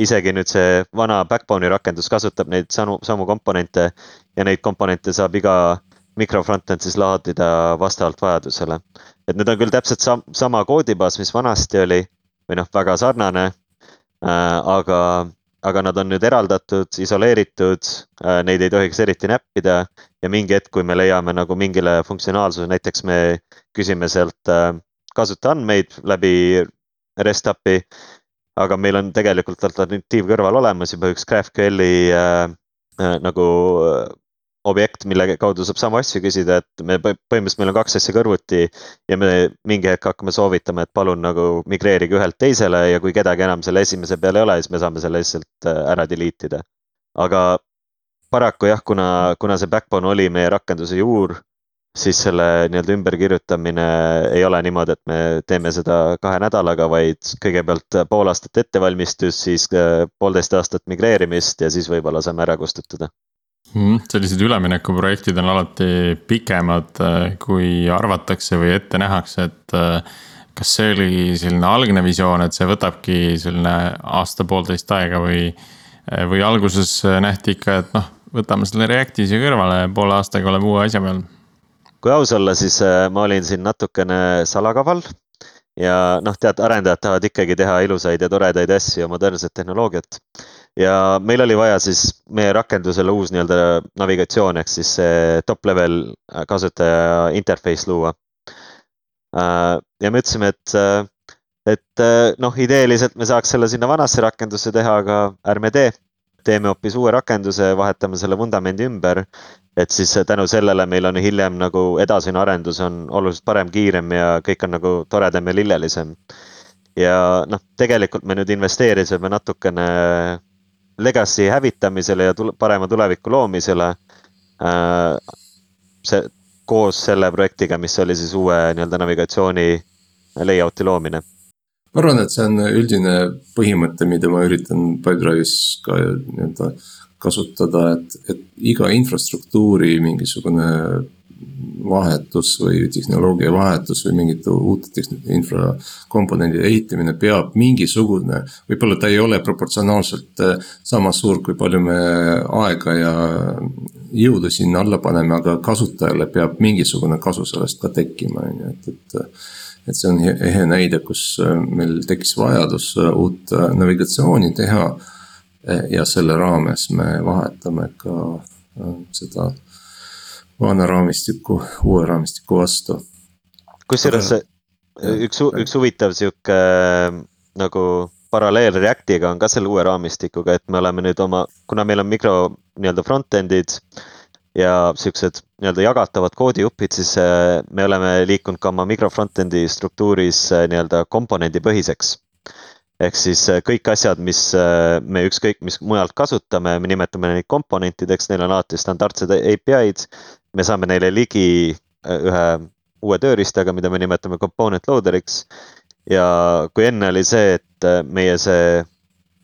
isegi nüüd see vana Backbone'i rakendus kasutab neid samu, samu komponente ja neid komponente saab iga mikro frontend siis laadida vastavalt vajadusele. et need on küll täpselt sam sama koodibaas, mis vanasti oli või noh, väga sarnane äh,. aga aga nad on nüüd eraldatud, isoleeritud, äh, neid ei tohiks eriti näppida ja mingi hetk, kui me leiame nagu mingile funktsionaalsuse, näiteks me küsime sealt äh, kasutajaandmeid läbi REST API. aga meil on tegelikult alternatiiv kõrval olemas juba üks GraphQL-i äh, äh, nagu objekt, mille kaudu saab samu asju küsida, et me põhimõtteliselt, meil on kaks asja kõrvuti ja me mingi hetk hakkame soovitama, et palun nagu migreerige ühelt teisele ja kui kedagi enam selle esimese peal ei ole, siis me saame selle lihtsalt äh, ära delete ida. aga paraku jah, kuna, kuna see backbone oli meie rakenduse juur, siis selle nii-öelda ümberkirjutamine ei ole niimoodi, et me teeme seda kahe nädalaga, vaid kõigepealt pool aastat ettevalmistus, siis äh, poolteist aastat migreerimist ja siis võib-olla saame ära kustutada mm,. sellised üleminekuprojektid on alati pikemad, äh, kui arvatakse või ette nähakse, et äh, kas see oli selline algne visioon, et see võtabki selline aasta-poolteist aega või, äh, või alguses nähti ikka, et noh, võtame selle Reacti siia kõrvale ja poole aastaga oleme uue asja peal? kui aus olla, siis ma olin siin natukene salakaval ja noh, tead, arendajad tahavad ikkagi teha ilusaid ja toredaid asju ja modernset tehnoloogiat. ja meil oli vaja siis meie rakendusele uus nii-öelda navigatsioon ehk siis see top level kasutaja interface luua. ja me ütlesime, et, et noh, ideeliselt me saaks selle sinna vanasse rakendusse teha, aga ärme tee teeme hoopis uue rakenduse, vahetame selle vundamendi ümber. Et siis tänu sellele meil on hiljem nagu edasine arendus on oluliselt parem, kiirem ja kõik on nagu toredam ja lillelisem. ja noh, tegelikult me nüüd investeerisime natukene legacy hävitamisele ja tule, parema tuleviku loomisele äh,. see koos selle projektiga, mis oli siis uue nii-öelda navigatsiooni layout'i loomine ma arvan, et see on üldine põhimõte, mida ma üritan Pipedrive'is ka nii-öelda kasutada, et, et iga infrastruktuuri mingisugune vahetus või tehnoloogia vahetus või mingite uute infrakomponendide ehitamine peab mingisugune. võib-olla ta ei ole proportsionaalselt äh, sama suur, kui palju me aega ja jõudu sinna alla paneme, aga kasutajale peab mingisugune kasu sellest ka tekkima, on ju, et, et et see on ehe näide, kus äh, meil tekkis vajadus äh, uut navigatsiooni teha. Ja selle raames me vahetame ka seda vana raamistikku uue raamistiku vastu. kusjuures üks, üks huvitav sihuke nagu paralleel Reactiga on ka selle uue raamistikuga, et me oleme nüüd oma, kuna meil on mikro nii-öelda front-end'id ja siuksed nii-öelda jagatavad koodijupid, siis äh, me oleme liikunud ka oma mikro front-end'i struktuuris äh, nii-öelda komponendipõhiseks. Ehk siis äh, kõik asjad, mis me ükskõik mis mujalt kasutame, me nimetame neid komponentideks, neil on alati standardsed API-d. me saame neile ligi ühe uue tööriistaga, mida me nimetame component loader'iks. ja kui enne oli see, et meie see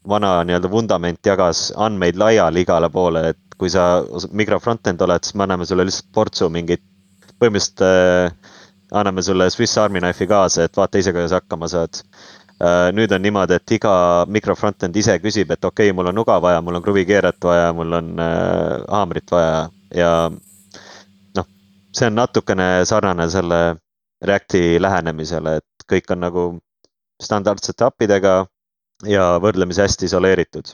vana nii-öelda vundament jagas andmeid laiali igale poole, et kui sa mikro front-end oled, siis me anname sulle lihtsalt portsu mingeid, põhimõtteliselt äh, anname sulle Swiss Army knife'i kaasa, et vaata ise, kuidas hakkama saad äh,. Nüüd on niimoodi, et iga mikro front-end ise küsib, et okei okay,, mul on nuga vaja, mul on kruvikeeret vaja, mul on äh, haamrit vaja ja noh, see on natukene sarnane selle Reacti lähenemisele, et kõik on nagu standardsete appidega ja võrdlemisi hästi isoleeritud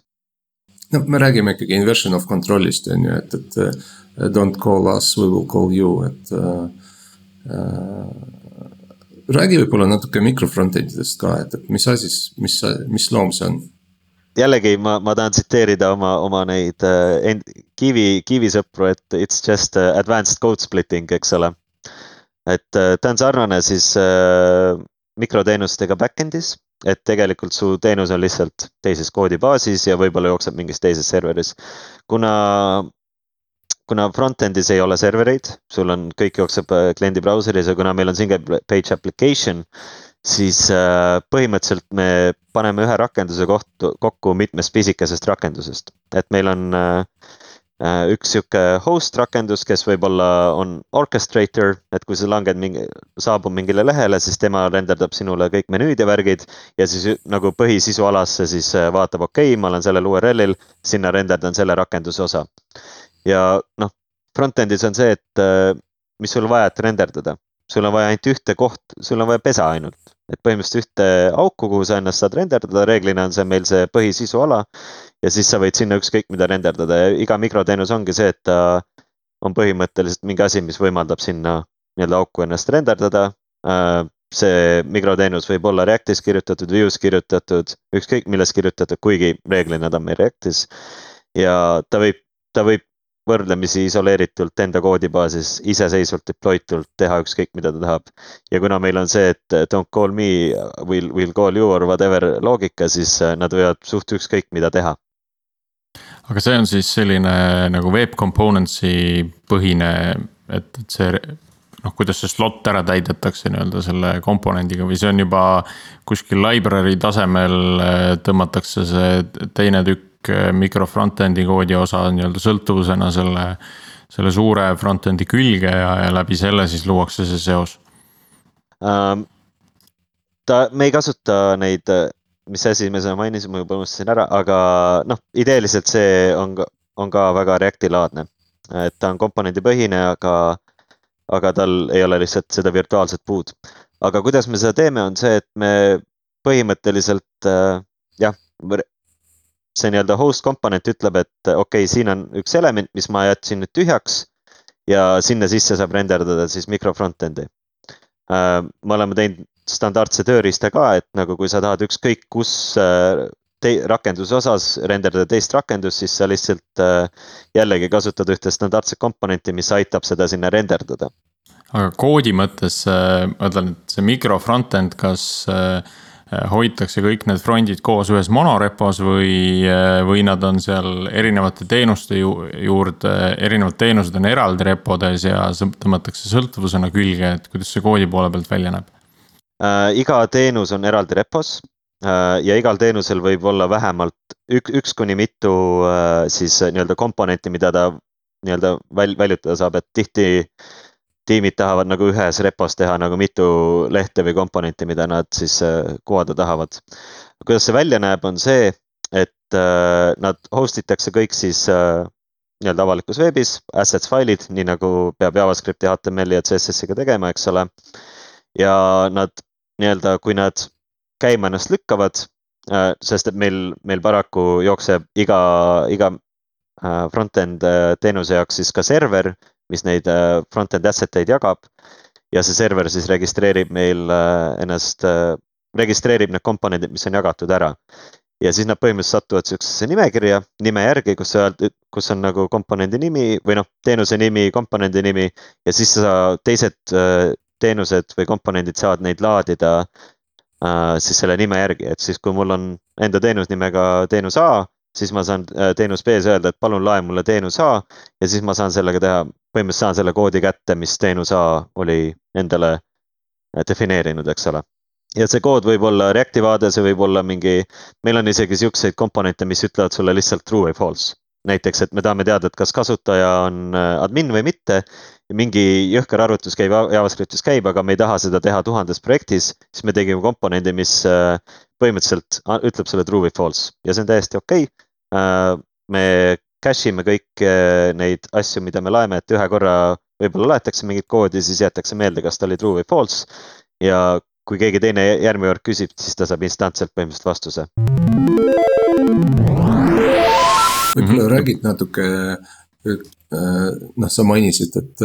no me räägime ikkagi inversion of control'ist on ju, et, et don't call us, we will call you, et uh,. Räägi võib-olla natuke mikro front-end idest ka, et, et mis asi, mis, mis loom see on? jällegi ma, ma tahan tsiteerida oma, oma neid uh, Kivi, Kivi sõpru, et it's just uh, advanced code splitting, eks ole. et uh, ta on sarnane siis uh, mikroteenustega back-end'is et tegelikult su teenus on lihtsalt teises koodibaasis ja võib-olla jookseb mingis teises serveris. kuna, kuna front-end'is ei ole servereid, sul on, kõik jookseb äh, kliendi brauseris ja kuna meil on single page application, siis äh, põhimõtteliselt me paneme ühe rakenduse kohtu, kokku mitmest pisikesest rakendusest, et meil on äh, üks sihuke host rakendus, kes võib-olla on orchestrator, et kui sa langed mingi, saabud mingile lehele, siis tema renderdab sinule kõik menüüd ja värgid. ja siis nagu põhisisualasse siis äh, vaatab, okei okay,, ma olen sellel URL-il, sinna renderdan selle rakenduse osa. Ja noh, front-end'is on see, et äh, mis sul vaja, et renderdada, sul on vaja ainult ühte koht, sul on vaja pesa ainult et põhimõtteliselt ühte auku, kuhu sa ennast saad renderdada, reeglina on see meil see põhisisuala. ja siis sa võid sinna ükskõik mida renderdada ja iga mikroteenus ongi see, et ta on põhimõtteliselt mingi asi, mis võimaldab sinna nii-öelda auku ennast renderdada. Äh, see mikroteenus võib olla Reactis kirjutatud, Vue's kirjutatud, ükskõik milles kirjutatud, kuigi reeglina ta on meil Reactis. ja ta võib, ta võib võrdlemisi isoleeritult enda koodibaasis iseseisvalt deploy tult teha ükskõik, mida ta tahab. ja kuna meil on see, et don't call me, will, will call you or whatever loogika, siis äh, nad võivad suht ükskõik mida teha. aga see on siis selline nagu web components'i põhine, et, et see noh, kuidas see slot ära täidetakse nii-öelda selle komponendiga või see on juba kuskil library tasemel äh, tõmmatakse see teine tükk Eh, mikro front-end'i koodi osa nii-öelda sõltuvusena selle, selle suure front-end'i külge ja, ja läbi selle siis luuakse see seos um,? ta, me ei kasuta neid, mis asi me seda mainisime, ma juba unustasin ära, aga noh, ideeliselt see on, on ka väga Reacti laadne. et ta on komponendipõhine, aga, aga tal ei ole lihtsalt seda virtuaalset puud. aga kuidas me seda teeme, on see, et me põhimõtteliselt jah, see nii-öelda host komponent ütleb, et okei okay,, siin on üks element, mis ma jätsin nüüd tühjaks ja sinna sisse saab renderdada siis mikro front-end'i. Äh, me oleme teinud standardse tööriista ka, et nagu kui sa tahad ükskõik kus äh, rakenduse osas renderdada teist rakendust, siis sa lihtsalt äh, jällegi kasutad ühte standardset komponenti, mis aitab seda sinna renderdada. aga koodi mõttes, ma ütlen, et see mikro front-end, kas äh, hoitakse kõik need frondid koos ühes monorepos või, äh, või nad on seal erinevate teenuste ju, juurde, erinevad teenused on eraldi repodes ja tõmmatakse sõltuvusena külge, et kuidas see koodi poole pealt välja näeb äh,? iga teenus on eraldi repos äh, ja igal teenusel võib olla vähemalt üks, üks kuni mitu äh, siis nii-öelda komponenti, mida ta nii-öelda väl-, väljutada saab, et tihti tiimid tahavad nagu ühes repos teha nagu mitu lehte või komponenti, mida nad siis äh, kuvada tahavad. kuidas see välja näeb, on see, et äh, nad host itakse kõik siis äh, nii-öelda avalikus veebis, assets failid, nii nagu peab JavaScripti, HTML-i ja CSS-iga tegema, eks ole. ja nad nii-öelda, kui nad käima ennast lükkavad, sest et meil, meil paraku jookseb iga, iga front-end teenuse jaoks siis ka server mis neid äh, front-end asset eid jagab. ja see server siis registreerib meil äh, ennast, äh, registreerib need komponendid, mis on jagatud ära. ja siis nad põhimõtteliselt satuvad sihukesesse nimekirja, nime järgi, kus öelda, kus on nagu komponendi nimi või noh, teenuse nimi, komponendi nimi ja siis sa teised teenused või komponendid saavad neid laadida siis selle nime järgi, et siis kui mul on enda teenus nimega teenus A, siis ma saan teenus B-s öelda, et palun lae mulle teenus A ja siis ma saan sellega teha põhimõtteliselt saan selle koodi kätte, mis teenus A oli endale äh, defineerinud, eks ole. ja see kood võib olla Reacti vaade, see võib olla mingi, meil on isegi siukseid komponente, mis ütlevad sulle lihtsalt true või false. näiteks, et me tahame teada, et kas kasutaja on äh, admin või mitte. mingi jõhker arvutus käib JavaScriptis käib, aga me ei taha seda teha tuhandes projektis, siis me tegime komponendi, mis äh, põhimõtteliselt ütleb sulle true või false ja see on täiesti okei okay. Me cache ime kõiki eh, neid asju, mida me laeme, et ühe korra võib-olla laetakse mingit koodi, siis jäetakse meelde, kas ta oli true või false. ja kui keegi teine järgmine kord küsib, siis ta saab instantselt põhimõtteliselt vastuse. võib-olla mhm. räägid natuke, noh, sa mainisid, et,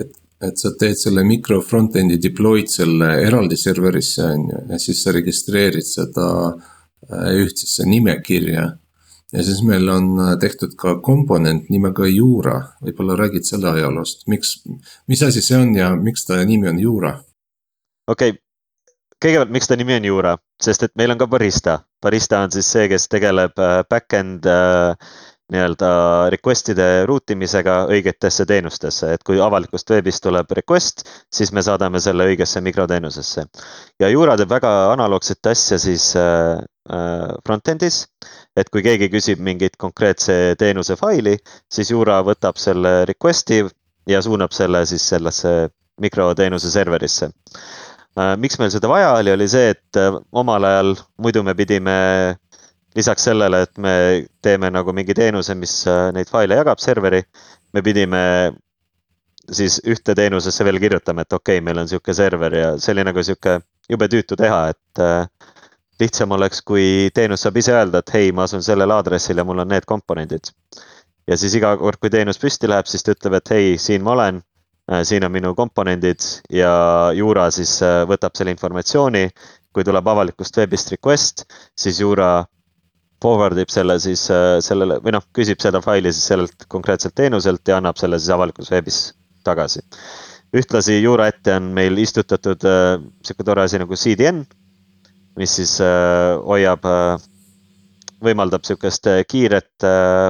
et, et sa teed selle mikro front-end'i deploy'd selle eraldi serverisse on ju, ja siis sa registreerid seda ühtsesse nimekirja ja siis meil on äh, tehtud ka komponent nimega Juura, võib-olla räägid selle ajaloost, miks, mis asi see on ja miks ta nimi on Juura? okei okay., kõigepealt, miks ta nimi on Juura, sest et meil on ka barista. barista on siis see, kes tegeleb äh, back-end äh, nii-öelda request'ide ruutimisega õigetesse teenustesse, et kui avalikust veebist tuleb request, siis me saadame selle õigesse mikroteenusesse. ja Juura teeb väga analoogset asja siis äh, front-end'is et kui keegi küsib mingit konkreetse teenuse faili, siis Jura võtab selle request'i ja suunab selle siis sellesse mikroteenuse serverisse. Äh, miks meil seda vaja oli, oli see, et äh, omal ajal muidu me pidime lisaks sellele, et me teeme nagu mingi teenuse, mis äh, neid faile jagab serveri, me pidime siis ühte teenusesse veel kirjutama, et okei okay,, meil on sihuke server ja see oli nagu sihuke jube tüütu teha, et lihtsam oleks, kui teenus saab ise öelda, et hei, ma asun sellel aadressil ja mul on need komponendid. ja siis iga kord, kui teenus püsti läheb, siis ta ütleb, et hei, siin ma olen, äh, siin on minu komponendid ja Jura siis äh, võtab selle informatsiooni. kui tuleb avalikust veebist request, siis Jura forward ib selle siis äh, sellele või noh, küsib seda faili siis sellelt konkreetselt teenuselt ja annab selle siis avalikus veebis tagasi. ühtlasi Jura ette on meil istutatud sihuke tore asi nagu CDN mis siis äh, hoiab, äh, võimaldab sihukest äh, kiiret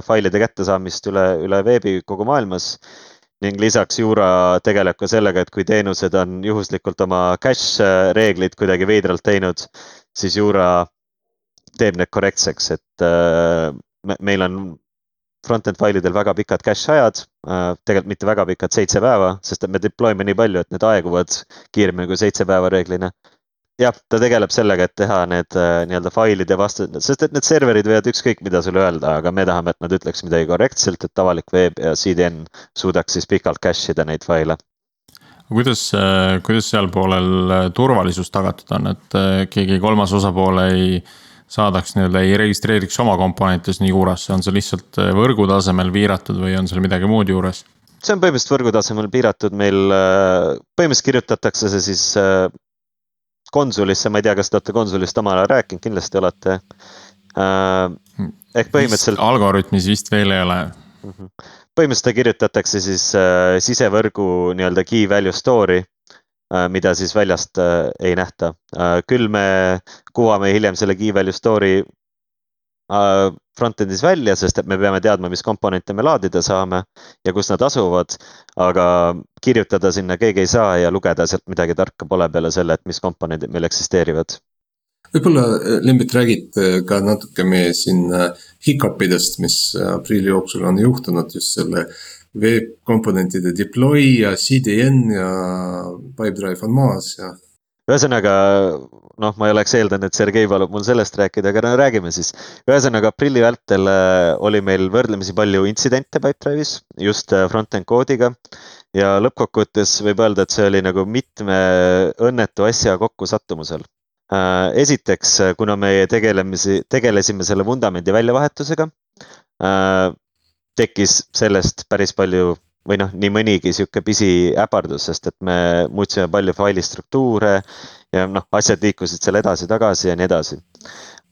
failide kättesaamist üle, üle veebi kogu maailmas. ning lisaks Jura tegeleb ka sellega, et kui teenused on juhuslikult oma cache reeglid kuidagi veidralt teinud, siis Jura teeb need korrektseks, et meil on front-end failidel väga pikad cache ajad, tegelikult mitte väga pikad, seitse päeva, sest me deploy me nii palju, et need aeguvad kiiremini kui seitse päeva reeglina jah, ta tegeleb sellega, et teha need äh, nii-öelda failide vastu, sest et need serverid võivad ükskõik mida sulle öelda, aga me tahame, et nad ütleks midagi korrektselt, et avalik veeb ja CDN suudaks siis pikalt cache ida neid faile. kuidas, kuidas sealpoolel turvalisus tagatud on, et keegi kolmas osapool ei saadaks nii-öelda, ei registreeriks oma komponente sinna juurasse, on see lihtsalt võrgu tasemel piiratud või on seal midagi muud juures? see on põhimõtteliselt võrgu tasemel piiratud, meil põhimõtteliselt kirjutatakse see siis konsulisse, ma ei tea, kas te olete konsulist omal ajal rääkinud, kindlasti olete. ehk põhimõtteliselt. Algorütmis vist veel ei ole. -hmm. põhimõtteliselt ta kirjutatakse siis sisevõrgu nii-öelda key value story äh,, mida siis väljast äh, ei nähta äh,. küll me kuvame hiljem selle key value story äh, front-end'is välja, sest et me peame teadma, mis komponente me laadida saame ja kus nad asuvad. aga kirjutada sinna keegi ei saa ja lugeda sealt midagi tarka pole peale selle, et mis komponendid meil eksisteerivad võib-olla äh, Lembit räägid äh, ka natuke meie siin äh, hiccup idest, mis aprilli jooksul on juhtunud just selle veebkomponentide deploy ja CDN ja Pipedrive on maas ja. ühesõnaga noh, ma ei oleks eeldanud, et Sergei palub mul sellest rääkida, aga no räägime siis. ühesõnaga aprilli vältel oli meil võrdlemisi palju intsidente Pipedrive'is just front-end koodiga ja lõppkokkuvõttes võib öelda, et see oli nagu mitme õnnetu asja kokkusattumusel Äh, esiteks, äh, kuna me tegelemisi, tegelesime selle vundamendi väljavahetusega, äh, tekkis sellest päris palju või noh, nii mõnigi sihuke pisiäpardus, sest et me muutsime palju faili struktuure ja noh, asjad liikusid seal edasi-tagasi ja nii edasi.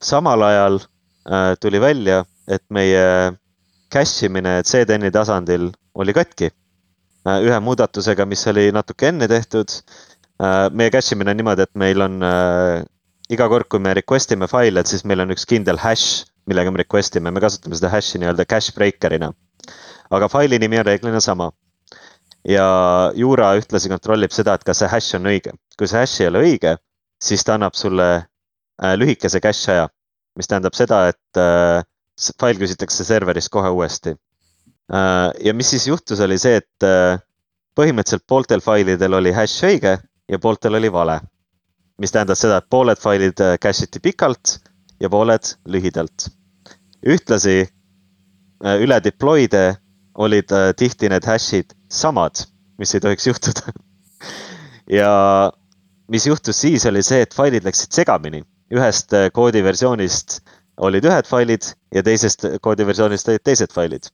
samal ajal äh, tuli välja, et meie cache imine CDN-i tasandil oli katki äh,. ühe muudatusega, mis oli natuke enne tehtud Äh, meie cache imine on niimoodi, et meil on äh, iga kord, kui me request ime faile, et siis meil on üks kindel hash, millega me request ime, me kasutame seda hash'i nii-öelda cache breaker'ina. aga faili nimi on reeglina sama. ja Jura ühtlasi kontrollib seda, et kas see hash on õige. kui see hash ei ole õige, siis ta annab sulle äh, lühikese cache aja, mis tähendab seda, et äh, fail küsitakse serveris kohe uuesti äh,. ja mis siis juhtus, oli see, et põhimõtteliselt pooltel failidel oli hash õige ja pooltel oli vale. mis tähendas seda, et pooled failid cache iti pikalt ja pooled lühidalt. ühtlasi äh, üle deploy'de olid äh, tihti need hash'id samad, mis ei tohiks juhtuda ja mis juhtus siis, oli see, et failid läksid segamini. ühest koodiversioonist olid ühed failid ja teisest koodiversioonist olid teised failid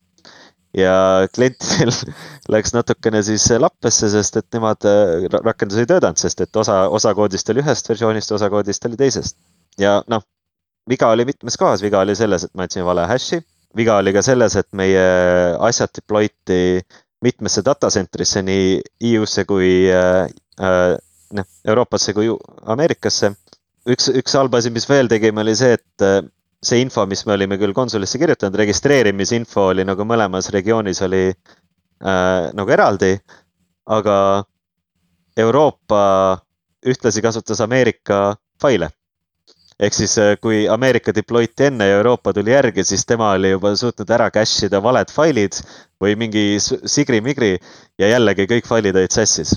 ja klientidel läks natukene siis lappesse, sest et nemad, äh, rakendus ei töötanud, sest et osa, osa koodist oli ühest versioonist, osa koodist oli teisest. ja noh, viga oli mitmes kohas, viga oli selles, et me andsime vale hash'i, viga oli ka selles, et meie asjad deploy ti mitmesse data center'isse nii EU-sse kui äh, äh, noh, Euroopasse kui Ameerikasse. üks, üks halb asi, mis veel tegime, oli see, et äh, see info, mis me olime küll konsulisse kirjutanud, registreerimisinfo oli nagu mõlemas regioonis oli äh, nagu eraldi, aga Euroopa ühtlasi kasutas Ameerika faile. Ehk siis, äh, kui Ameerika deploy'ti enne ja Euroopa tuli järgi, siis tema oli juba suutnud ära cache ida valed failid või mingi sigri-migri ja jällegi kõik failid olid sassis.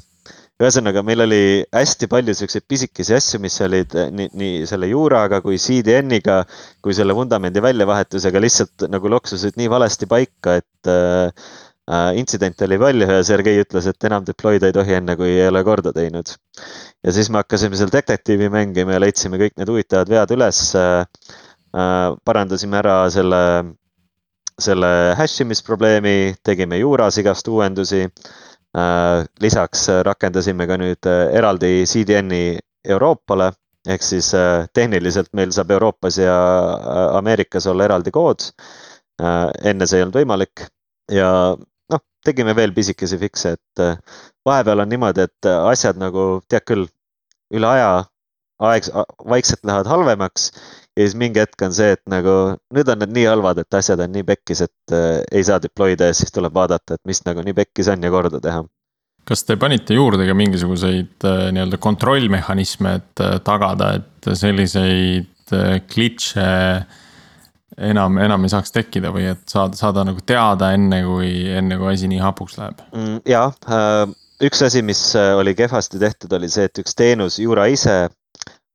Ühesõnaga, meil oli hästi palju siukseid pisikesi asju, mis olid eh, nii, nii selle juuraga kui CDN-iga kui selle vundamendi väljavahetusega lihtsalt nagu loksusid nii valesti paika, et äh, intsident oli palju ja Sergei ütles, et enam deploy'da ei tohi enne, kui ei ole korda teinud. ja siis me hakkasime seal detektiivi mängima ja leidsime kõik need huvitavad vead üles äh,. parandasime ära selle, selle hash imisprobleemi, tegime juuras igast uuendusi Äh, lisaks äh, rakendasime ka nüüd äh, eraldi CDN-i Euroopale ehk siis tehniliselt meil saab Euroopas ja Ameerikas olla eraldi kood. enne see ei olnud võimalik ja tegime veel pisikesi fikse, et vahepeal on niimoodi, et asjad nagu tead küll, üle aja aeg, vaikselt lähevad halvemaks ja siis mingi hetk on see, et nagu nüüd on need nii halvad, et asjad on nii pekkis, et äh, ei saa deploy da ja siis tuleb vaadata, et mis nagu nii pekkis on ja korda teha. kas te panite juurde ka mingisuguseid äh, nii-öelda kontrollmehhanisme, et äh, tagada, et selliseid äh, glitch'e enam, enam ei saaks tekkida või et saada, saada nagu teada enne, kui, enne kui asi nii hapuks läheb mm,? ja äh, üks asi, mis äh, oli kehvasti tehtud, oli see, et üks teenus, Jura ise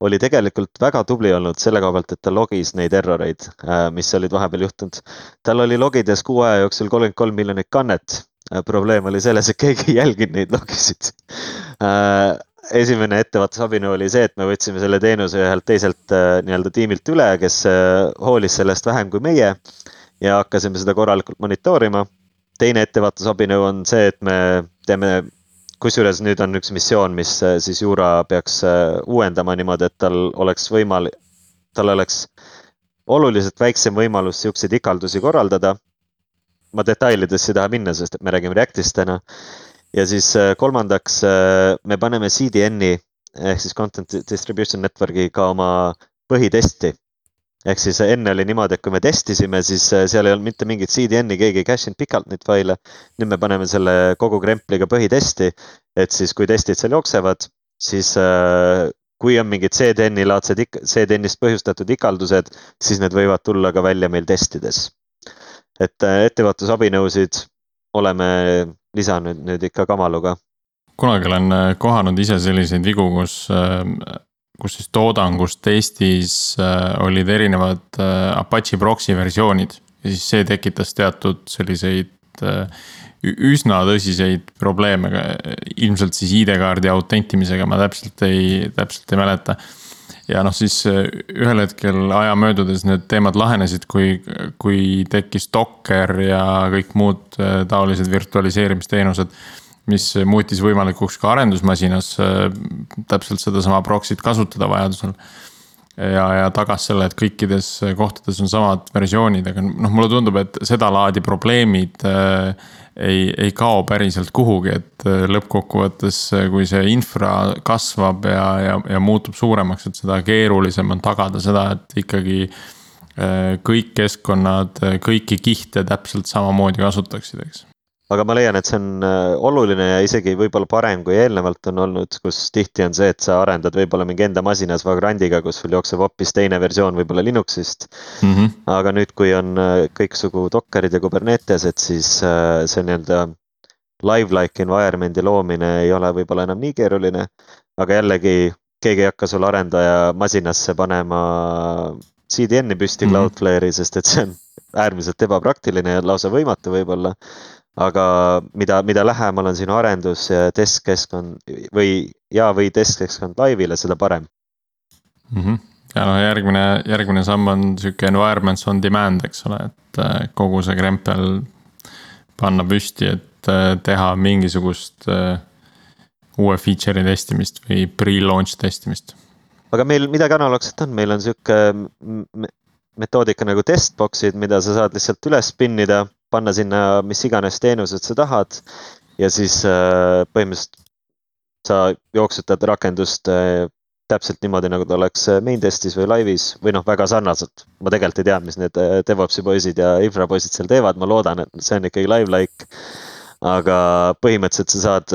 oli tegelikult väga tubli olnud selle koha pealt, et ta logis neid erroreid, äh, mis olid vahepeal juhtunud. tal oli logides kuu aja jooksul kolmkümmend kolm miljonit kannet probleem oli selles, et keegi ei jälginud neid logisid esimene ettevaatusabinõu oli see, et me võtsime selle teenuse ühelt teiselt nii-öelda tiimilt üle, kes hoolis sellest vähem kui meie ja hakkasime seda korralikult monitoorima. teine ettevaatusabinõu on see, et me teeme kusjuures nüüd on üks missioon, mis äh, siis Jura peaks äh, uuendama niimoodi, et tal oleks võimal-, tal oleks oluliselt väiksem võimalus siukseid ikaldusi korraldada. ma detailidesse ei taha minna, sest et me räägime Reactist täna. Ja siis äh, kolmandaks me paneme CDN-i ehk siis Content Distribution Network'i ka oma põhitesti ehk siis enne oli niimoodi, et kui me testisime, siis äh, seal ei olnud mitte mingit CDN-i, keegi ei cache inud pikalt neid faile. nüüd me paneme selle kogu krempliga põhitesti, et siis kui testid seal jooksevad, siis äh, kui on mingid CDN-i laadsed, CDN-ist põhjustatud ikaldused, siis need võivad tulla ka välja meil testides. et äh, ettevaatusabinõusid oleme lisanud nüüd ikka kamaluga kunagi olen kohanud ise selliseid vigu, kus kus siis toodangus testis äh, olid erinevad äh, Apache proxy versioonid. ja siis see tekitas teatud selliseid äh, üsna tõsiseid probleeme, ilmselt siis ID-kaardi autentimisega, ma täpselt ei, täpselt ei mäleta. Ja noh, siis ühel hetkel aja möödudes need teemad lahenesid, kui, kui tekkis Docker ja kõik muud taolised virtualiseerimisteenused mis muutis võimalikuks ka arendusmasinas äh, täpselt sedasama proxy't kasutada vajadusel. Ja, ja tagas selle, et kõikides kohtades on samad versioonid, aga noh, mulle tundub, et sedalaadi probleemid äh, ei, ei kao päriselt kuhugi, et äh, lõppkokkuvõttes, kui see infra kasvab ja, ja, ja muutub suuremaks, et seda keerulisem on tagada seda, et ikkagi kõik keskkonnad kõiki kihte täpselt samamoodi kasutaksid, eks aga ma leian, et see on äh, oluline ja isegi võib-olla parem, kui eelnevalt on olnud, kus tihti on see, et sa arendad võib-olla mingi enda masinas Vagrandiga, kus sul jookseb hoopis teine versioon võib-olla Linuxist mm. -hmm. aga nüüd, kui on äh, kõiksugu Dockerid ja Kubernetesed, siis äh, see nii-öelda live-like environment'i loomine ei ole võib-olla enam nii keeruline. aga jällegi, keegi ei hakka sul arendaja masinasse panema CDN-i püsti mm -hmm. Cloudflare'i, sest et see on äärmiselt ebapraktiline ja lausa võimatu võib-olla aga mida, mida lähemal on sinu arendus testkeskkond või ja, või testkeskkond laivile, seda parem mm. -hmm. ja no järgmine, järgmine samm on sihuke environments on demand, eks ole, et äh, kogu see krempel panna püsti, et äh, teha mingisugust äh, uue feature'i testimist või pre-launch testimist. aga meil midagi analoogset on, meil on sihuke metoodika nagu testbox'id, mida sa saad lihtsalt üles pinnida panna sinna mis iganes teenused sa tahad ja siis äh, põhimõtteliselt sa jooksutad rakendust äh, täpselt niimoodi, nagu ta oleks äh, main test'is või laivis või noh, väga sarnaselt. ma tegelikult ei tea, mis need DevOpsi poisid ja infra poisid seal teevad, ma loodan, et see on ikkagi live-like. aga põhimõtteliselt sa saad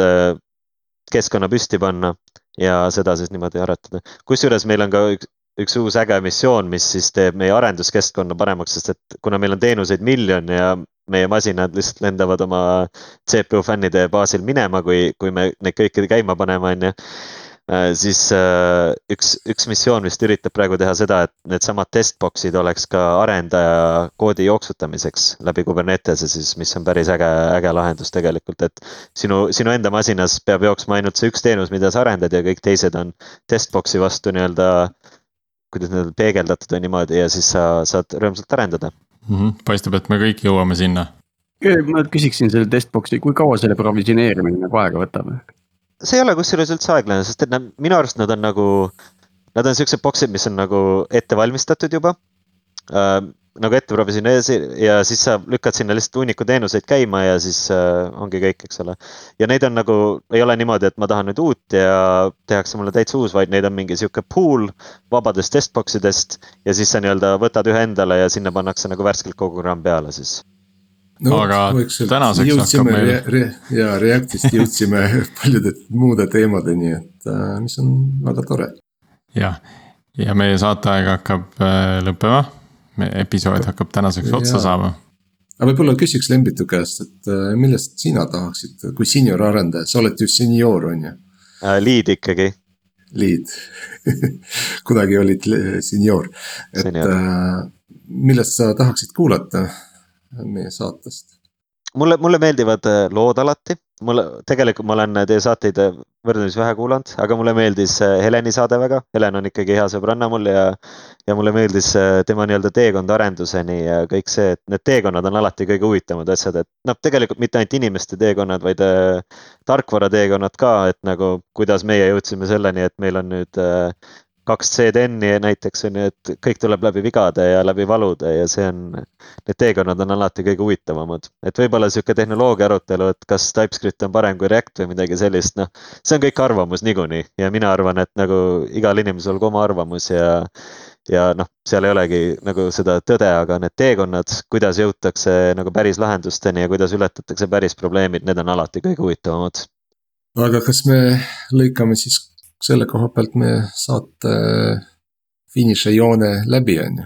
keskkonna püsti panna ja seda siis niimoodi aretada. kusjuures meil on ka üks, üks uus äge missioon, mis siis teeb meie arenduskeskkonna paremaks, sest et kuna meil on teenuseid miljon ja meie masinad lihtsalt lendavad oma CPU fännide baasil minema, kui, kui me neid kõiki käima paneme, on ju. Äh, siis äh, üks, üks missioon vist üritab praegu teha seda, et needsamad testbox'id oleks ka arendaja koodi jooksutamiseks läbi Kubernetese siis, mis on päris äge, äge lahendus tegelikult, et sinu, sinu enda masinas peab jooksma ainult see üks teenus, mida sa arendad ja kõik teised on testbox'i vastu nii-öelda kuidas need peegeldatud või niimoodi ja siis sa saad rõõmsalt arendada mm. -hmm. paistab, et me kõik jõuame sinna. ma küsiksin selle testbox'i, kui kaua selle provisioneerimine nagu aega võtab? see ei ole kusjuures üldse aeglane, sest et nad, minu arust nad on nagu, nad on siuksed box'id, mis on nagu ette valmistatud juba äh, nagu ette provisioneerisi ja siis sa lükkad sinna lihtsalt hunniku teenuseid käima ja siis äh, ongi kõik, eks ole. ja neid on nagu, ei ole niimoodi, et ma tahan nüüd uut ja tehakse mulle täitsa uus, vaid neid on mingi sihuke pool vabadest testbox idest. ja siis sa nii-öelda võtad ühe endale ja sinna pannakse nagu värskelt kogu programm peale siis no aga tänaseks hakkab meil re. Re, ja Reactist jõudsime paljude muude teemadeni, et äh, mis on väga tore. jah, ja meie saateaeg hakkab äh, lõppema episood hakkab tänaseks otsa saama. aga võib-olla küsiks Lembitu käest, et äh, millest sina tahaksid, kui senior arendaja, sa oled ju senior, on ju? Äh, lead ikkagi. Lead kunagi olid senior, et senior. Äh, millest sa tahaksid kuulata meie saatest? mulle, mulle meeldivad äh, lood alati, mulle, tegelikult ma olen teie saateid äh, võrdlemisi vähe kuulanud, aga mulle meeldis äh, Heleni saade väga. Helen on ikkagi hea sõbranna mul ja, ja mulle meeldis tema nii-öelda teekond arenduseni ja kõik see, et need teekonnad on alati kõige huvitavamad asjad, et noh, tegelikult mitte ainult inimeste teekonnad, vaid äh, tarkvara teekonnad ka, et nagu kuidas meie jõudsime selleni, et meil on nüüd äh, kaks CDN-i näiteks on ju, et kõik tuleb läbi vigade ja läbi valude ja see on, need teekonnad on alati kõige huvitavamad. et võib-olla sihuke tehnoloogia arutelu, et kas TypeScript on parem kui React või midagi sellist, noh. see on kõik arvamus niikuinii ja mina arvan, et nagu igal inimesel olgu oma arvamus ja ja noh, seal ei olegi nagu seda tõde, aga need teekonnad, kuidas jõutakse nagu päris lahendusteni ja kuidas ületatakse päris probleemid, need on alati kõige huvitavamad. aga kas me lõikame siis selle koha pealt meie saate finišijoone läbi, on ju.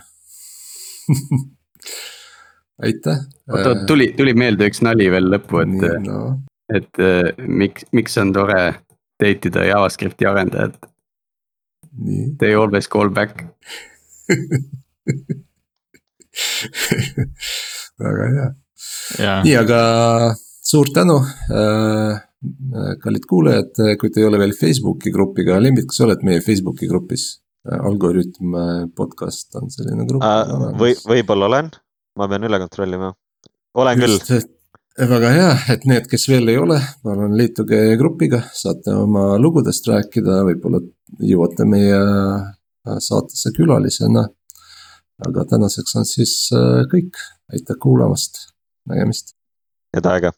aitäh. oota, tuli, tuli meelde üks nali veel lõppu, et, no. et äh, miks, miks on tore date ida JavaScripti arendajat. They always call back väga hea. nii, aga suur tänu äh, Äh, kallid kuulajad, äh, kui te ei ole veel Facebooki grupiga, Lembit, kas sa oled meie Facebooki grupis? Äh, algoritm podcast on selline grupp uh,. või, võib-olla olen, ma pean üle kontrollima, olen Just, küll. väga hea, et need, kes veel ei ole, palun liituge grupiga, saate oma lugudest rääkida, võib-olla jõuate meie saatesse külalisena. aga tänaseks on siis kõik, aitäh kuulamast, nägemist. head aega.